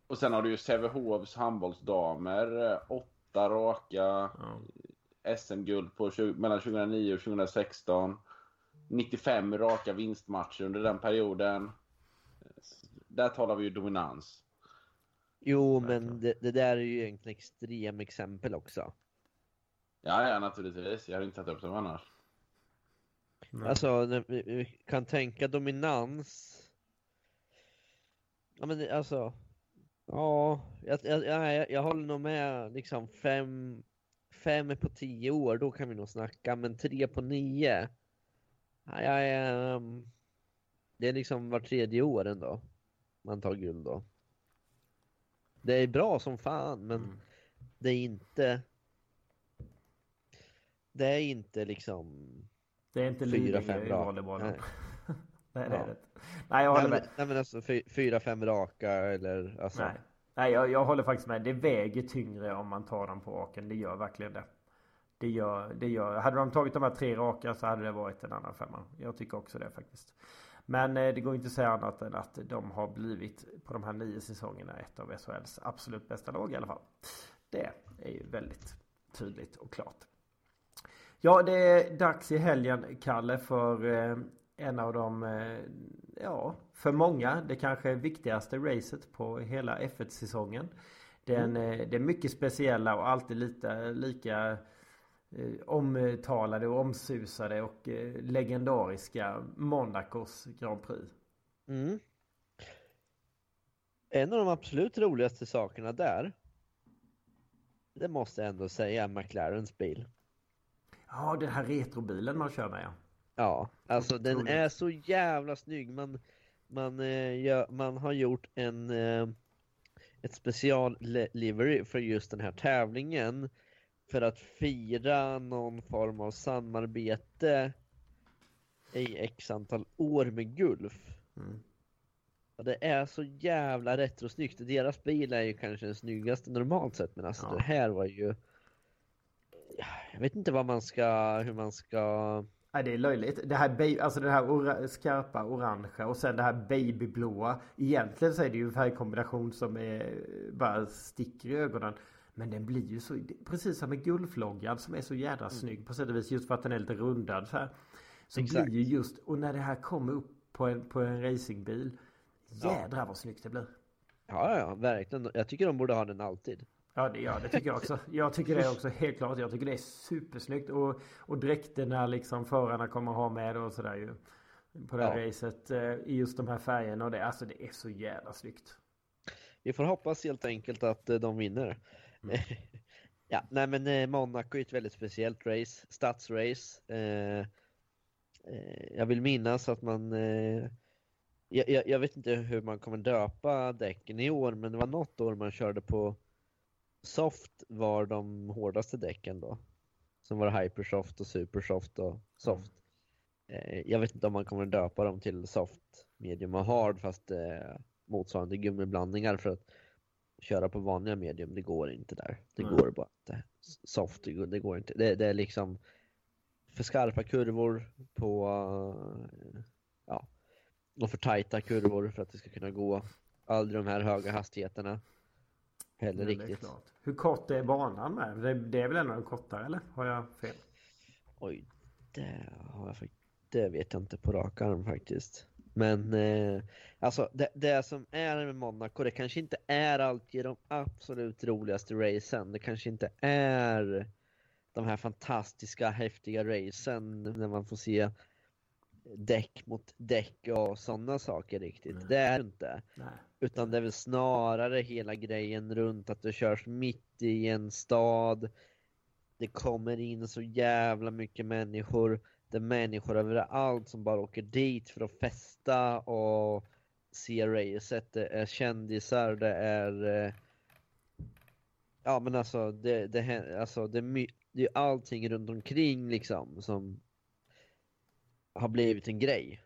och sen har du ju Sävehofs handbollsdamer. Åtta raka ja. SM-guld på, mellan 2009 och 2016. 95 raka vinstmatcher under den perioden. Där talar vi ju dominans. Jo, men det, det där är ju egentligen extrem exempel också. Ja, ja, naturligtvis. Jag hade inte tagit upp dem annars. Nej. Alltså, vi kan tänka dominans. Ja, men alltså. Ja, jag, jag, jag, jag håller nog med. Liksom fem, fem på tio år, då kan vi nog snacka. Men tre på nio. Ja, jag, um, det är liksom var tredje år ändå. Man tar guld då. Det är bra som fan men mm. det är inte Det är inte liksom Det är inte fyra, fem raka. volleybollen. Nej. nej, det är det Nej, jag håller med. Nej men alltså fyra, fem raka eller alltså. Nej, nej jag, jag håller faktiskt med. Det väger tyngre om man tar den på raken. Det gör verkligen det. Det gör, det gör. Hade de tagit de här tre raka så hade det varit en annan femma. Jag tycker också det faktiskt. Men eh, det går inte att säga annat än att de har blivit på de här nio säsongerna ett av SHLs absolut bästa lag i alla fall. Det är ju väldigt tydligt och klart. Ja, det är dags i helgen, Kalle, för eh, en av de, eh, ja, för många, det kanske viktigaste racet på hela F1-säsongen. Den, mm. Det är mycket speciella och alltid lite, lika omtalade och omsusade och eh, legendariska Monacos Grand Prix. Mm. En av de absolut roligaste sakerna där det måste jag ändå säga McLarens bil. Ja, den här retrobilen man kör med ja. Ja, alltså den är så jävla snygg. Man, man, eh, man har gjort en eh, ett special livery för just den här tävlingen för att fira någon form av samarbete i x antal år med Gulf. Mm. Och det är så jävla retrosnyggt. Deras bil är ju kanske den snyggaste normalt sett men alltså ja. det här var ju Jag vet inte vad man ska, hur man ska Nej, det är löjligt. Det här, alltså det här ora skarpa orangea och sen det här babyblåa. Egentligen så är det ju en färgkombination som är, bara sticker i ögonen. Men den blir ju så, precis som med Gulfloggan som är så jädra mm. snygg på sätt och vis just för att den är lite rundad så här. Så Exakt. blir ju just, och när det här kommer upp på en, på en racingbil. Jädrar ja. vad snyggt det blir. Ja, ja, verkligen. Jag tycker de borde ha den alltid. Ja, det, ja, det tycker jag också. Jag tycker det också helt klart. Jag tycker det är supersnyggt. Och, och dräkterna liksom förarna kommer ha med och sådär ju. På det här ja. racet. Eh, I just de här färgerna och det. Alltså det är så jävla snyggt. Vi får hoppas helt enkelt att eh, de vinner. Ja, nej men eh, Monaco är ett väldigt speciellt race. Stadsrace. Eh, eh jag vill minnas att man eh, jag, jag, jag, vet inte hur man kommer döpa däcken i år, men det var något år man körde på Soft var de hårdaste däcken då. Som var Hypersoft och Supersoft och Soft. Mm. jag vet inte om man kommer döpa dem till Soft, Medium och Hard fast eh, motsvarande gummiblandningar för att köra på vanliga medium, det går inte där. Det mm. går bara inte. Soft, det går inte. Det, det, är liksom för skarpa kurvor på uh, ja, och för tajta kurvor för att det ska kunna gå. Aldrig de här höga hastigheterna. heller är riktigt. klart. Hur kort är banan med? Det, det är väl en kortare eller? Har jag fel? Oj, det, har jag, det vet jag inte på rak arm faktiskt. Men eh, alltså det, det som är med Monaco, det kanske inte är alltid de absolut roligaste racen. Det kanske inte är de här fantastiska häftiga racen när man får se däck mot däck och sådana saker riktigt. Nej. Det är det inte. Nej. Utan det är väl snarare hela grejen runt att du körs mitt i en stad. Det kommer in så jävla mycket människor. Det är människor överallt som bara åker dit för att festa och se racet. Det är kändisar, det är... eh, Ja men alltså det, det, alltså, det, är det är allting runt omkring liksom som har blivit en grej.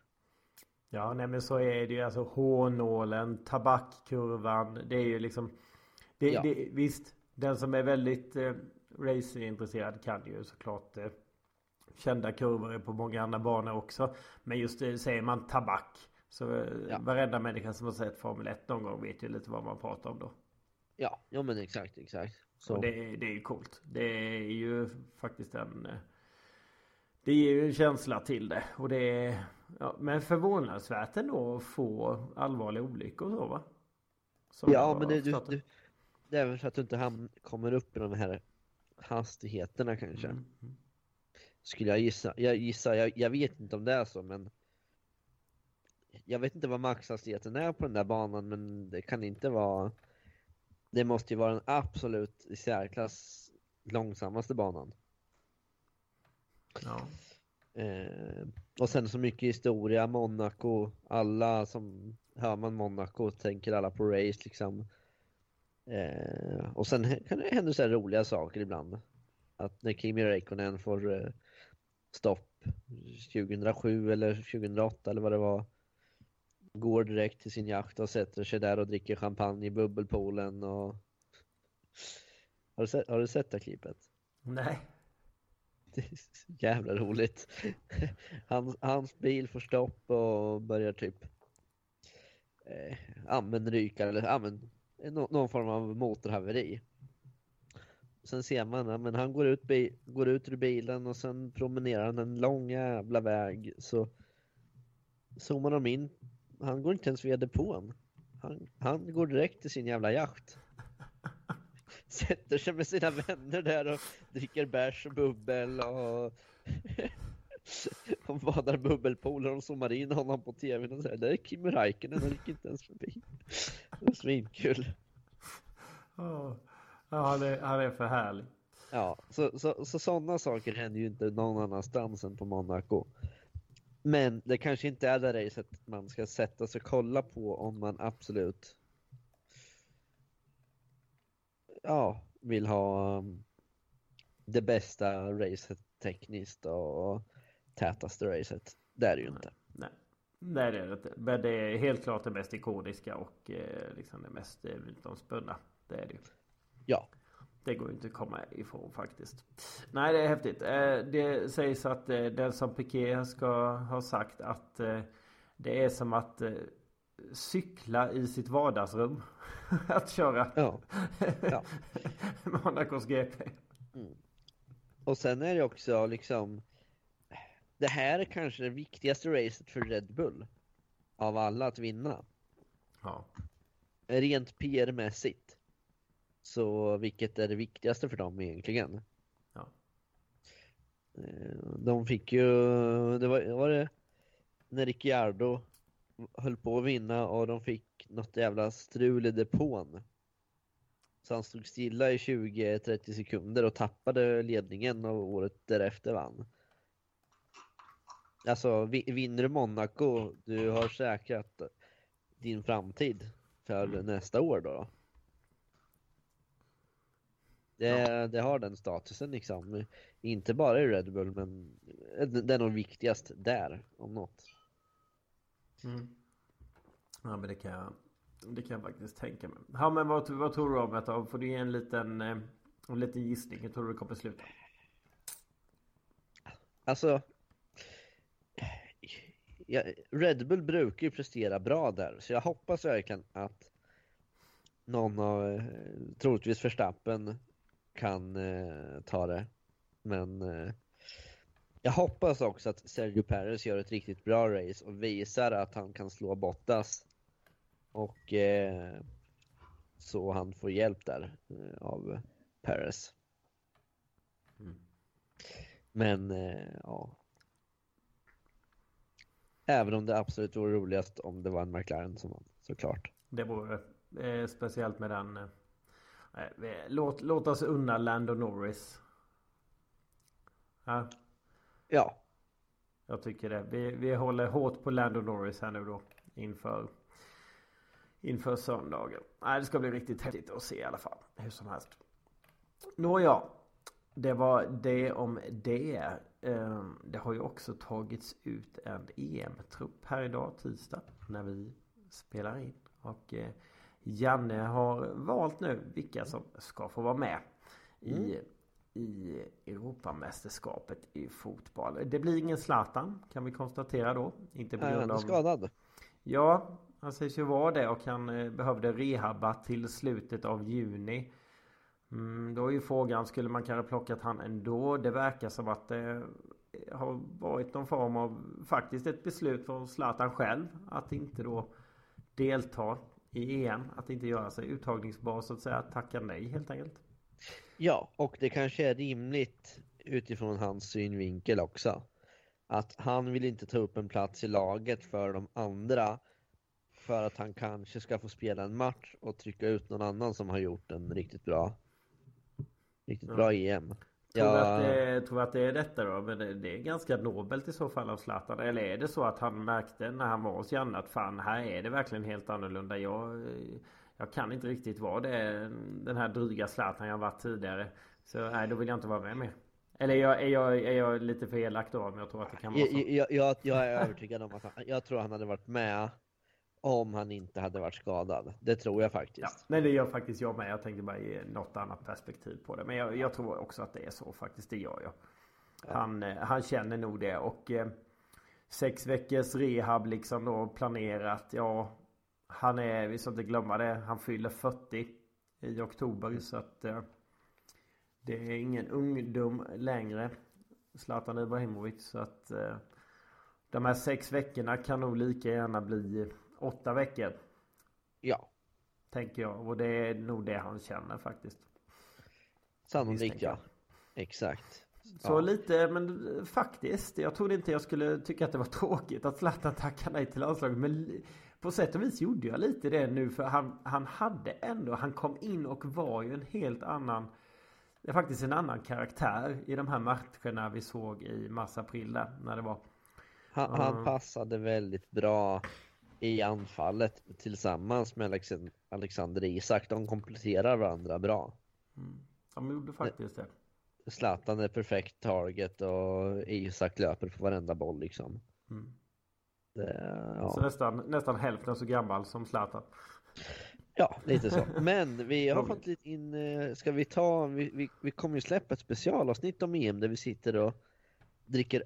Ja, nej men så är det ju. Alltså hårnålen, tabakkurvan. Det är ju liksom... Det, Ja. det, visst, den som är väldigt eh, racingintresserad kan ju såklart eh, kända kurvor på många andra banor också. Men just det, säger man tabak. Så eh, Ja. varenda människa som har sett Formel 1 någon gång vet ju lite vad man pratar om då. Ja, ja men exakt, exakt. Så. Och det, är- det är ju coolt. Det är ju faktiskt en... eh, Det ger ju en känsla till det. Och det är... Ja, men förvånansvärt ändå att få allvarliga olyckor och så va? Som Ja, men det, du, du, det är väl för att du inte kommer upp i de här hastigheterna kanske. Mm, mm. Skulle jag gissa. Jag gissar, jag, jag vet inte om det är så men Jag vet inte vad maxhastigheten är på den där banan men det kan inte vara Det måste ju vara den absolut i särklass långsammaste banan. Ja. Eh, och sen så mycket historia, Monaco, alla som hör man Monaco tänker alla på race liksom. Eh, och sen kan det hända så här roliga saker ibland. Att när Kimi Räikkönen får eh, stopp 2007 eller 2008 eller vad det var. Går direkt till sin jakt och sätter sig där och dricker champagne i bubbelpoolen och Har du sett, har du sett det klippet? Nej. Det är så jävla roligt. Hans, hans bil får stopp och börjar typ eh, men ryka eller nå- någon form av motorhaveri. Sen ser man ja, men han går ut, går ut ur bilen och sen promenerar han en lång jävla väg så zoomar de in. Han går inte ens via depån. Han, han går direkt till sin jävla jakt. Sätter sig med sina vänner där och dricker bärs och bubbel och de badar bubbelpool och de zoomar in honom på tvn och säger det är Kimi Räikkönen, han gick inte ens förbi. Det är svinkul. Ja, Ja, han är, han är för härlig. Ja, så, så, så sådana saker händer ju inte någon annanstans än på Monaco. Men det kanske inte är det racet man ska sätta sig och kolla på om man absolut ja, vill ha um, det bästa racet tekniskt och tätaste racet. Det är det ju inte. Nej. Nej det är det inte. Men det är helt klart det mest ikoniska och eh, liksom det mest eh, mytomspunna. Det är det ju. Ja, Det går ju inte att komma ifrån faktiskt. Nej, det är häftigt. Eh, Det sägs att eh, den som Piqué ska ha sagt att eh, det är som att cykla i sitt vardagsrum. Att köra ja. Ja. Monacos GP. Och sen är det också liksom Det här är kanske det viktigaste racet för Red Bull Av alla att vinna Ja. Rent PR-mässigt Så vilket är det viktigaste för dem egentligen? Ja. Eh, De fick ju, det var, var det när Ricciardo höll på att vinna och de fick något jävla strul i depån. Så han stod stilla i 20-30 sekunder och tappade ledningen och året därefter vann. Alltså vi- vinner du Monaco, du har säkrat din framtid för nästa år då. Det, det har den statusen liksom. Inte bara i Red Bull men det är nog viktigast där om något. Mm. Ja men det kan jag Det kan jag faktiskt tänka mig. Ja men vad, vad tror du om det? Får du ge en liten eh, En liten gissning. Hur tror du det kommer sluta? Alltså ja, Red Bull brukar ju prestera bra där så jag hoppas verkligen att någon av, eh, troligtvis Verstappen kan eh, ta det. Men eh, jag hoppas också att Sergio Perez gör ett riktigt bra race och visar att han kan slå Bottas. Och eh, så han får hjälp där eh, av Perez. Mm. Men eh, ja. Även om det absolut vore roligast om det var en McLaren som vann, såklart. Det vore eh, speciellt med den. Låt, låt oss unna Lando Norris. Ja, Ja, jag tycker det. Vi, vi håller hårt på Lando Norris här nu då. Inför Inför söndagen. Nej, det ska bli riktigt häftigt att se i alla fall. Hur som helst. Nåja. Det var det om det. Ehm, Det har ju också tagits ut en EM-trupp här idag, tisdag, när vi spelar in. Och eh, Janne har valt nu vilka som ska få vara med i, i Europamästerskapet i fotboll. Det blir ingen Zlatan kan vi konstatera då. Inte på grund av... skadad? Ja, han sägs ju vara det och han eh, behövde rehabba till slutet av juni. Mm, då är ju frågan, skulle man kanske plockat han ändå? Det verkar som att det har varit någon form av faktiskt ett beslut från Zlatan själv att inte då delta i EM. Att inte göra sig uttagningsbar så att säga. Tacka nej helt enkelt. Ja, och det kanske är rimligt utifrån hans synvinkel också. Att han vill inte ta upp en plats i laget för de andra för att han kanske ska få spela en match och trycka ut någon annan som har gjort en riktigt bra riktigt Ja. bra EM. Tror, du Ja, att det, tror att det är detta då? Men det, det är ganska nobelt i så fall av Zlatan. Eller är det så att han märkte när han var hos Janne att fan här är det verkligen helt annorlunda. Jag, jag kan inte riktigt vara det, den här dryga Zlatan jag varit tidigare. Så nej, då vill jag inte vara med mer. Eller är jag, är jag, är jag lite för elak då? Men jag tror att det kan vara så. jag, jag, jag är övertygad om att han, jag tror han hade varit med om han inte hade varit skadad. Det tror jag Ja, faktiskt. nej det gör faktiskt jag med. Jag tänkte bara ge något annat perspektiv på det. Men jag, jag tror också att det är så faktiskt. Det gör jag. Han, eh, han känner nog det. Och eh, sex veckors rehab liksom då planerat. Ja, han är, vi ska inte glömma det, han fyller 40 i oktober. Så att eh, det är ingen ungdom längre. Zlatan Ibrahimovic. Så att eh, de här sex veckorna kan nog lika gärna bli åtta veckor. Ja, Tänker jag. Och det är nog det han känner faktiskt. sannolikt ja. Exakt. Så Ja. lite, men faktiskt. Jag trodde inte jag skulle tycka att det var tråkigt att Zlatan tackade nej till landslaget. Men på sätt och vis gjorde jag lite det nu. För han, han hade ändå, han kom in och var ju en helt annan det är faktiskt en annan karaktär i de här matcherna vi såg i mars-april där, när det var. Han, han passade väldigt bra i anfallet tillsammans med Alexan- Alexander Isak. De kompletterar varandra bra. De gjorde faktiskt det. Zlatan är perfekt target och Isak löper på varenda boll liksom. Mm. Det, Så ja. nästan, nästan hälften så gammal som Zlatan. ja, lite så. Men vi har fått lite in, eh, ska vi ta, vi, vi, vi kommer ju släppa ett specialavsnitt om EM där vi sitter och dricker,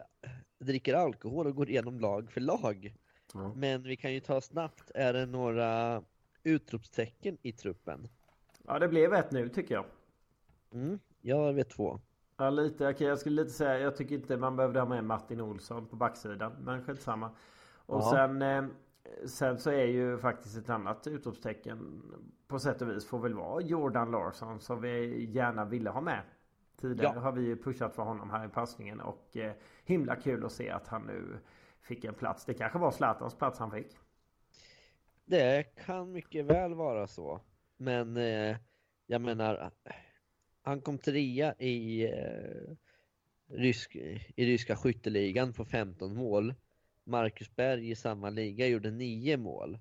dricker alkohol och går igenom lag för lag. Ja. Men vi kan ju ta snabbt, är det några utropstecken i truppen? ja, det blev ett nu tycker jag. Mm, jag vet två. Ja lite, okej jag skulle lite säga Jag tycker inte man behövde ha med Martin Olsson på backsidan Men skitsamma Och Ja. sen eh, Sen så är ju faktiskt ett annat utropstecken På sätt och vis får väl vara Jordan Larsson Som vi gärna ville ha med Tidigare Ja. har vi ju pushat för honom här i passningen Och eh, himla kul att se att han nu Fick en plats Det kanske var Zlatans plats han fick Det kan mycket väl vara så. Men eh, jag menar, han kom trea i, eh, rysk, i ryska skytteligan på 15 mål. Marcus Berg i samma liga gjorde 9 mål.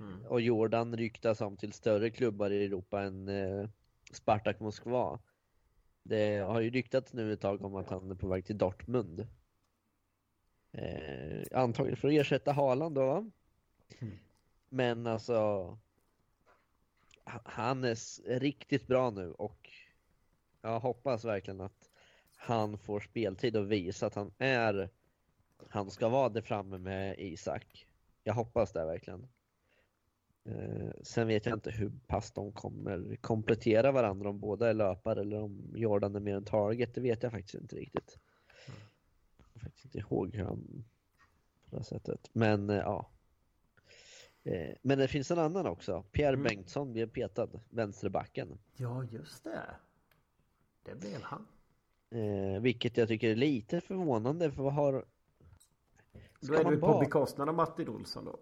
Mm. Och Jordan ryktas om till större klubbar i Europa än eh, Spartak Moskva. Det har ju ryktats nu ett tag om att han är på väg till Dortmund. Eh, antagligen för att ersätta Haaland då. va? Mm. Men alltså ha- han är riktigt bra nu och jag hoppas verkligen att han får speltid och visa att han är han ska vara där framme med Isak. Jag hoppas det verkligen. Eh, sen vet jag inte hur pass de kommer komplettera varandra om båda är löpare eller om Jordan är mer en target. Det vet jag faktiskt inte riktigt. Faktiskt inte ihåg hur han på det sättet. Men eh, ja. Eh, men det finns en annan också. Pierre Mm. Bengtsson blev petad, vänsterbacken. Ja, just det. Det blev han. Eh, vilket jag tycker är lite förvånande för vad har... Då är det på bekostnad av Martin Olsson då?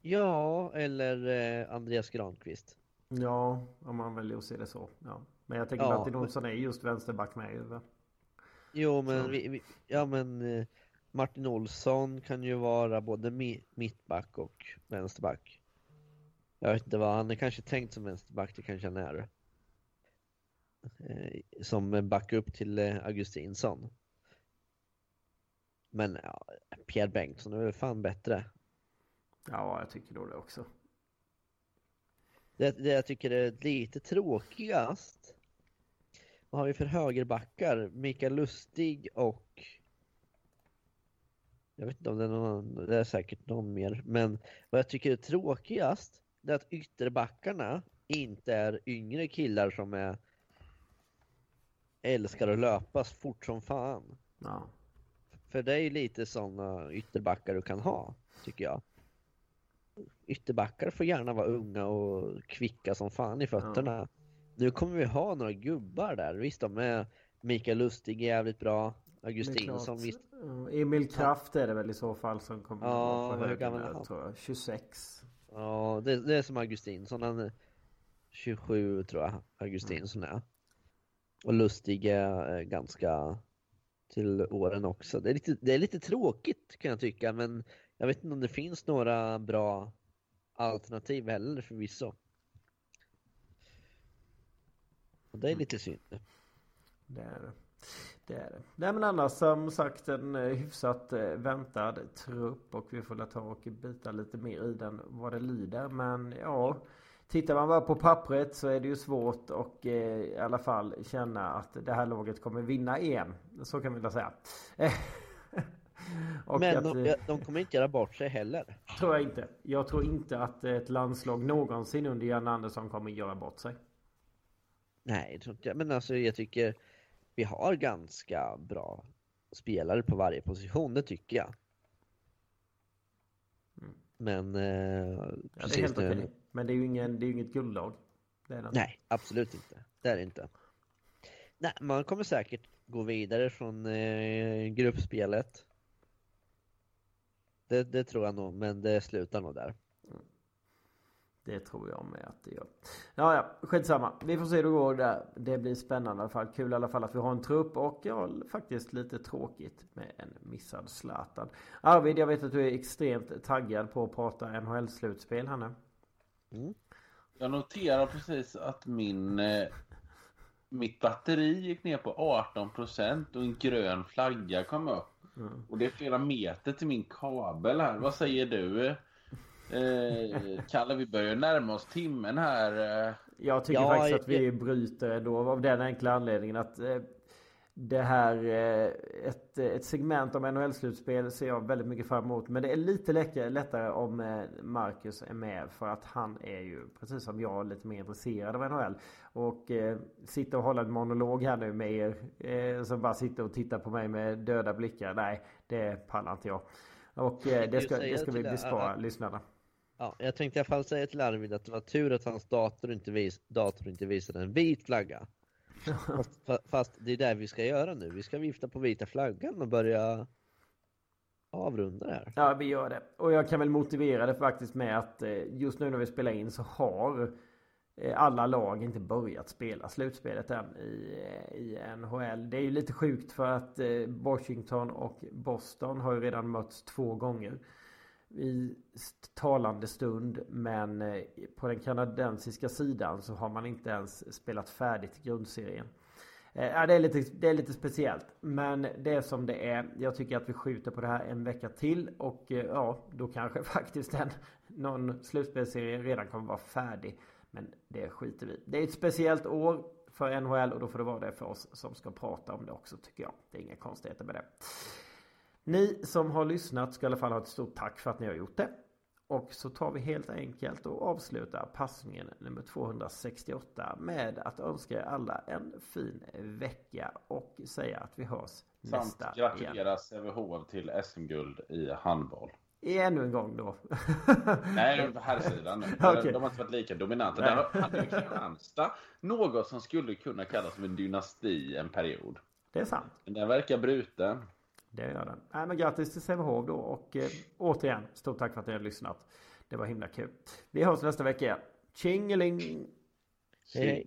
Ja, eller eh, Andreas Granqvist. Ja, om man väljer att se det så. Ja. Men jag tänker Ja, Martin men- Olsson är just vänsterback med ju. Jo, men, Så. vi, vi, ja, men eh, Martin Olsson kan ju vara både mi, mittback och vänsterback. Jag vet inte vad, han är kanske tänkt som vänsterback, det kanske han är. Eh, som backup till eh, Augustinsson. Men ja, Pierre Bengtsson är väl fan bättre. Ja, jag tycker då det också. Det, det jag tycker är lite tråkigast. Vad har vi för högerbackar? Mikael Lustig och jag vet inte om det är någon, det är säkert någon mer, men vad jag tycker är tråkigast det är att ytterbackarna inte är yngre killar som är älskar att löpa så fort som fan. Ja. För det är ju lite sådana ytterbackar du kan ha, tycker jag. Ytterbackar får gärna vara unga och kvicka som fan i fötterna. Nu kommer vi ha några gubbar där. Visst, de är Mikael Lustig är jävligt bra. Augustinsson visst. Ja, Emil Kraft är det väl i så fall som kommer Ja, att på är där, han? tror jag. 26. Ja, det, det är som Augustinsson. Han är 27 tror jag Augustinsson är. Och Lustig är eh, ganska till åren också. Det är, lite, det är lite tråkigt kan jag tycka, men jag vet inte om det finns några bra alternativ heller förvisso. Och det är lite synd. Det är det. Det är det. Nej men annars som sagt en eh, hyfsat eh, väntad trupp och vi får väl ta och bita lite mer i den vad det lider. Men ja, tittar man bara på pappret så är det ju svårt och eh, i alla fall känna att det här laget kommer vinna EM. Så kan vi väl säga. Men att, de, eh, de kommer inte göra bort sig heller. tror jag inte. Jag tror inte att ett landslag någonsin under Jan Andersson kommer göra bort sig. Nej, det tror inte jag. Men alltså jag tycker vi har ganska bra spelare på varje position, det tycker jag. Mm. Men eh, Ja, det är helt okej. Men det är ju ingen, det är inget guldlag. Nej, absolut inte. Det är det inte. Nej, man kommer säkert gå vidare från eh, gruppspelet. Det, det tror jag nog, men det slutar nog där. Det tror jag med att det gör. Ja, ja, skitsamma. Vi får se hur det går där. Det blir spännande i alla fall. Kul i alla fall att vi har en trupp och ja, faktiskt lite tråkigt med en missad Zlatan. Arvid, jag vet att du är extremt taggad på att prata NHL-slutspel här nu. Jag noterar precis att min, eh, mitt batteri gick ner på 18% och en grön flagga kom upp. Och det är flera meter till min kabel här. Vad säger du? Eh, Kalle, vi börjar närma oss timmen här. Eh, Jag tycker Ja, faktiskt att vi jag- bryter då av den enkla anledningen att eh, det här, eh, ett, ett segment om NHL-slutspel ser jag väldigt mycket fram emot. Men det är lite läckare, lättare om Marcus är med för att han är ju precis som jag lite mer intresserad av NHL. Och eh, sitta och hålla en monolog här nu med er eh, som bara sitter och tittar på mig med döda blickar. Nej, det pallar inte jag. Och eh, det ska, det ska vi bespara lyssnarna. Ja, jag tänkte i alla fall säga till Arvid att det var tur att hans dator inte, vis, dator inte visade en vit flagga. Fast, fa- fast det är det vi ska göra nu. Vi ska vifta på vita flaggan och börja avrunda det här. Ja, vi gör det. Och jag kan väl motivera det faktiskt med att eh, just nu när vi spelar in så har eh, alla lag inte börjat spela slutspelet än i, eh, i NHL. Det är ju lite sjukt för att Washington och Boston har ju redan mötts två gånger i talande stund. Men eh, på den kanadensiska sidan så har man inte ens spelat färdigt grundserien. Eh, ja, det, är lite, det är lite speciellt. Men det är som det är. Jag tycker att vi skjuter på det här en vecka till. Och eh, ja, då kanske faktiskt en, någon slutspelsserie redan kommer vara färdig. Men det skiter vi Det är ett speciellt år för NHL och då får det vara det för oss som ska prata om det också tycker jag. Det är inga konstigheter med det. Ni som har lyssnat ska i alla fall ha ett stort tack för att ni har gjort det. Och så tar vi helt enkelt och avslutar passningen nummer 268 med att önska er alla en fin vecka och säga att vi hörs Samt nästa igen. gratulera Sävehof till SM-guld i handboll. Ännu en gång då. Nej, på här sidan. Okej. De har inte varit lika dominanta. Nej. Där hade Kristianstad något som skulle kunna kallas som en dynasti en period. Det är sant. Men den verkar bruten. Det gör den. Nej, men grattis till Sävehof då och eh, återigen stort tack för att ni har lyssnat. Det var himla kul. Vi hörs nästa vecka igen. Tjingeling! Hej, hej.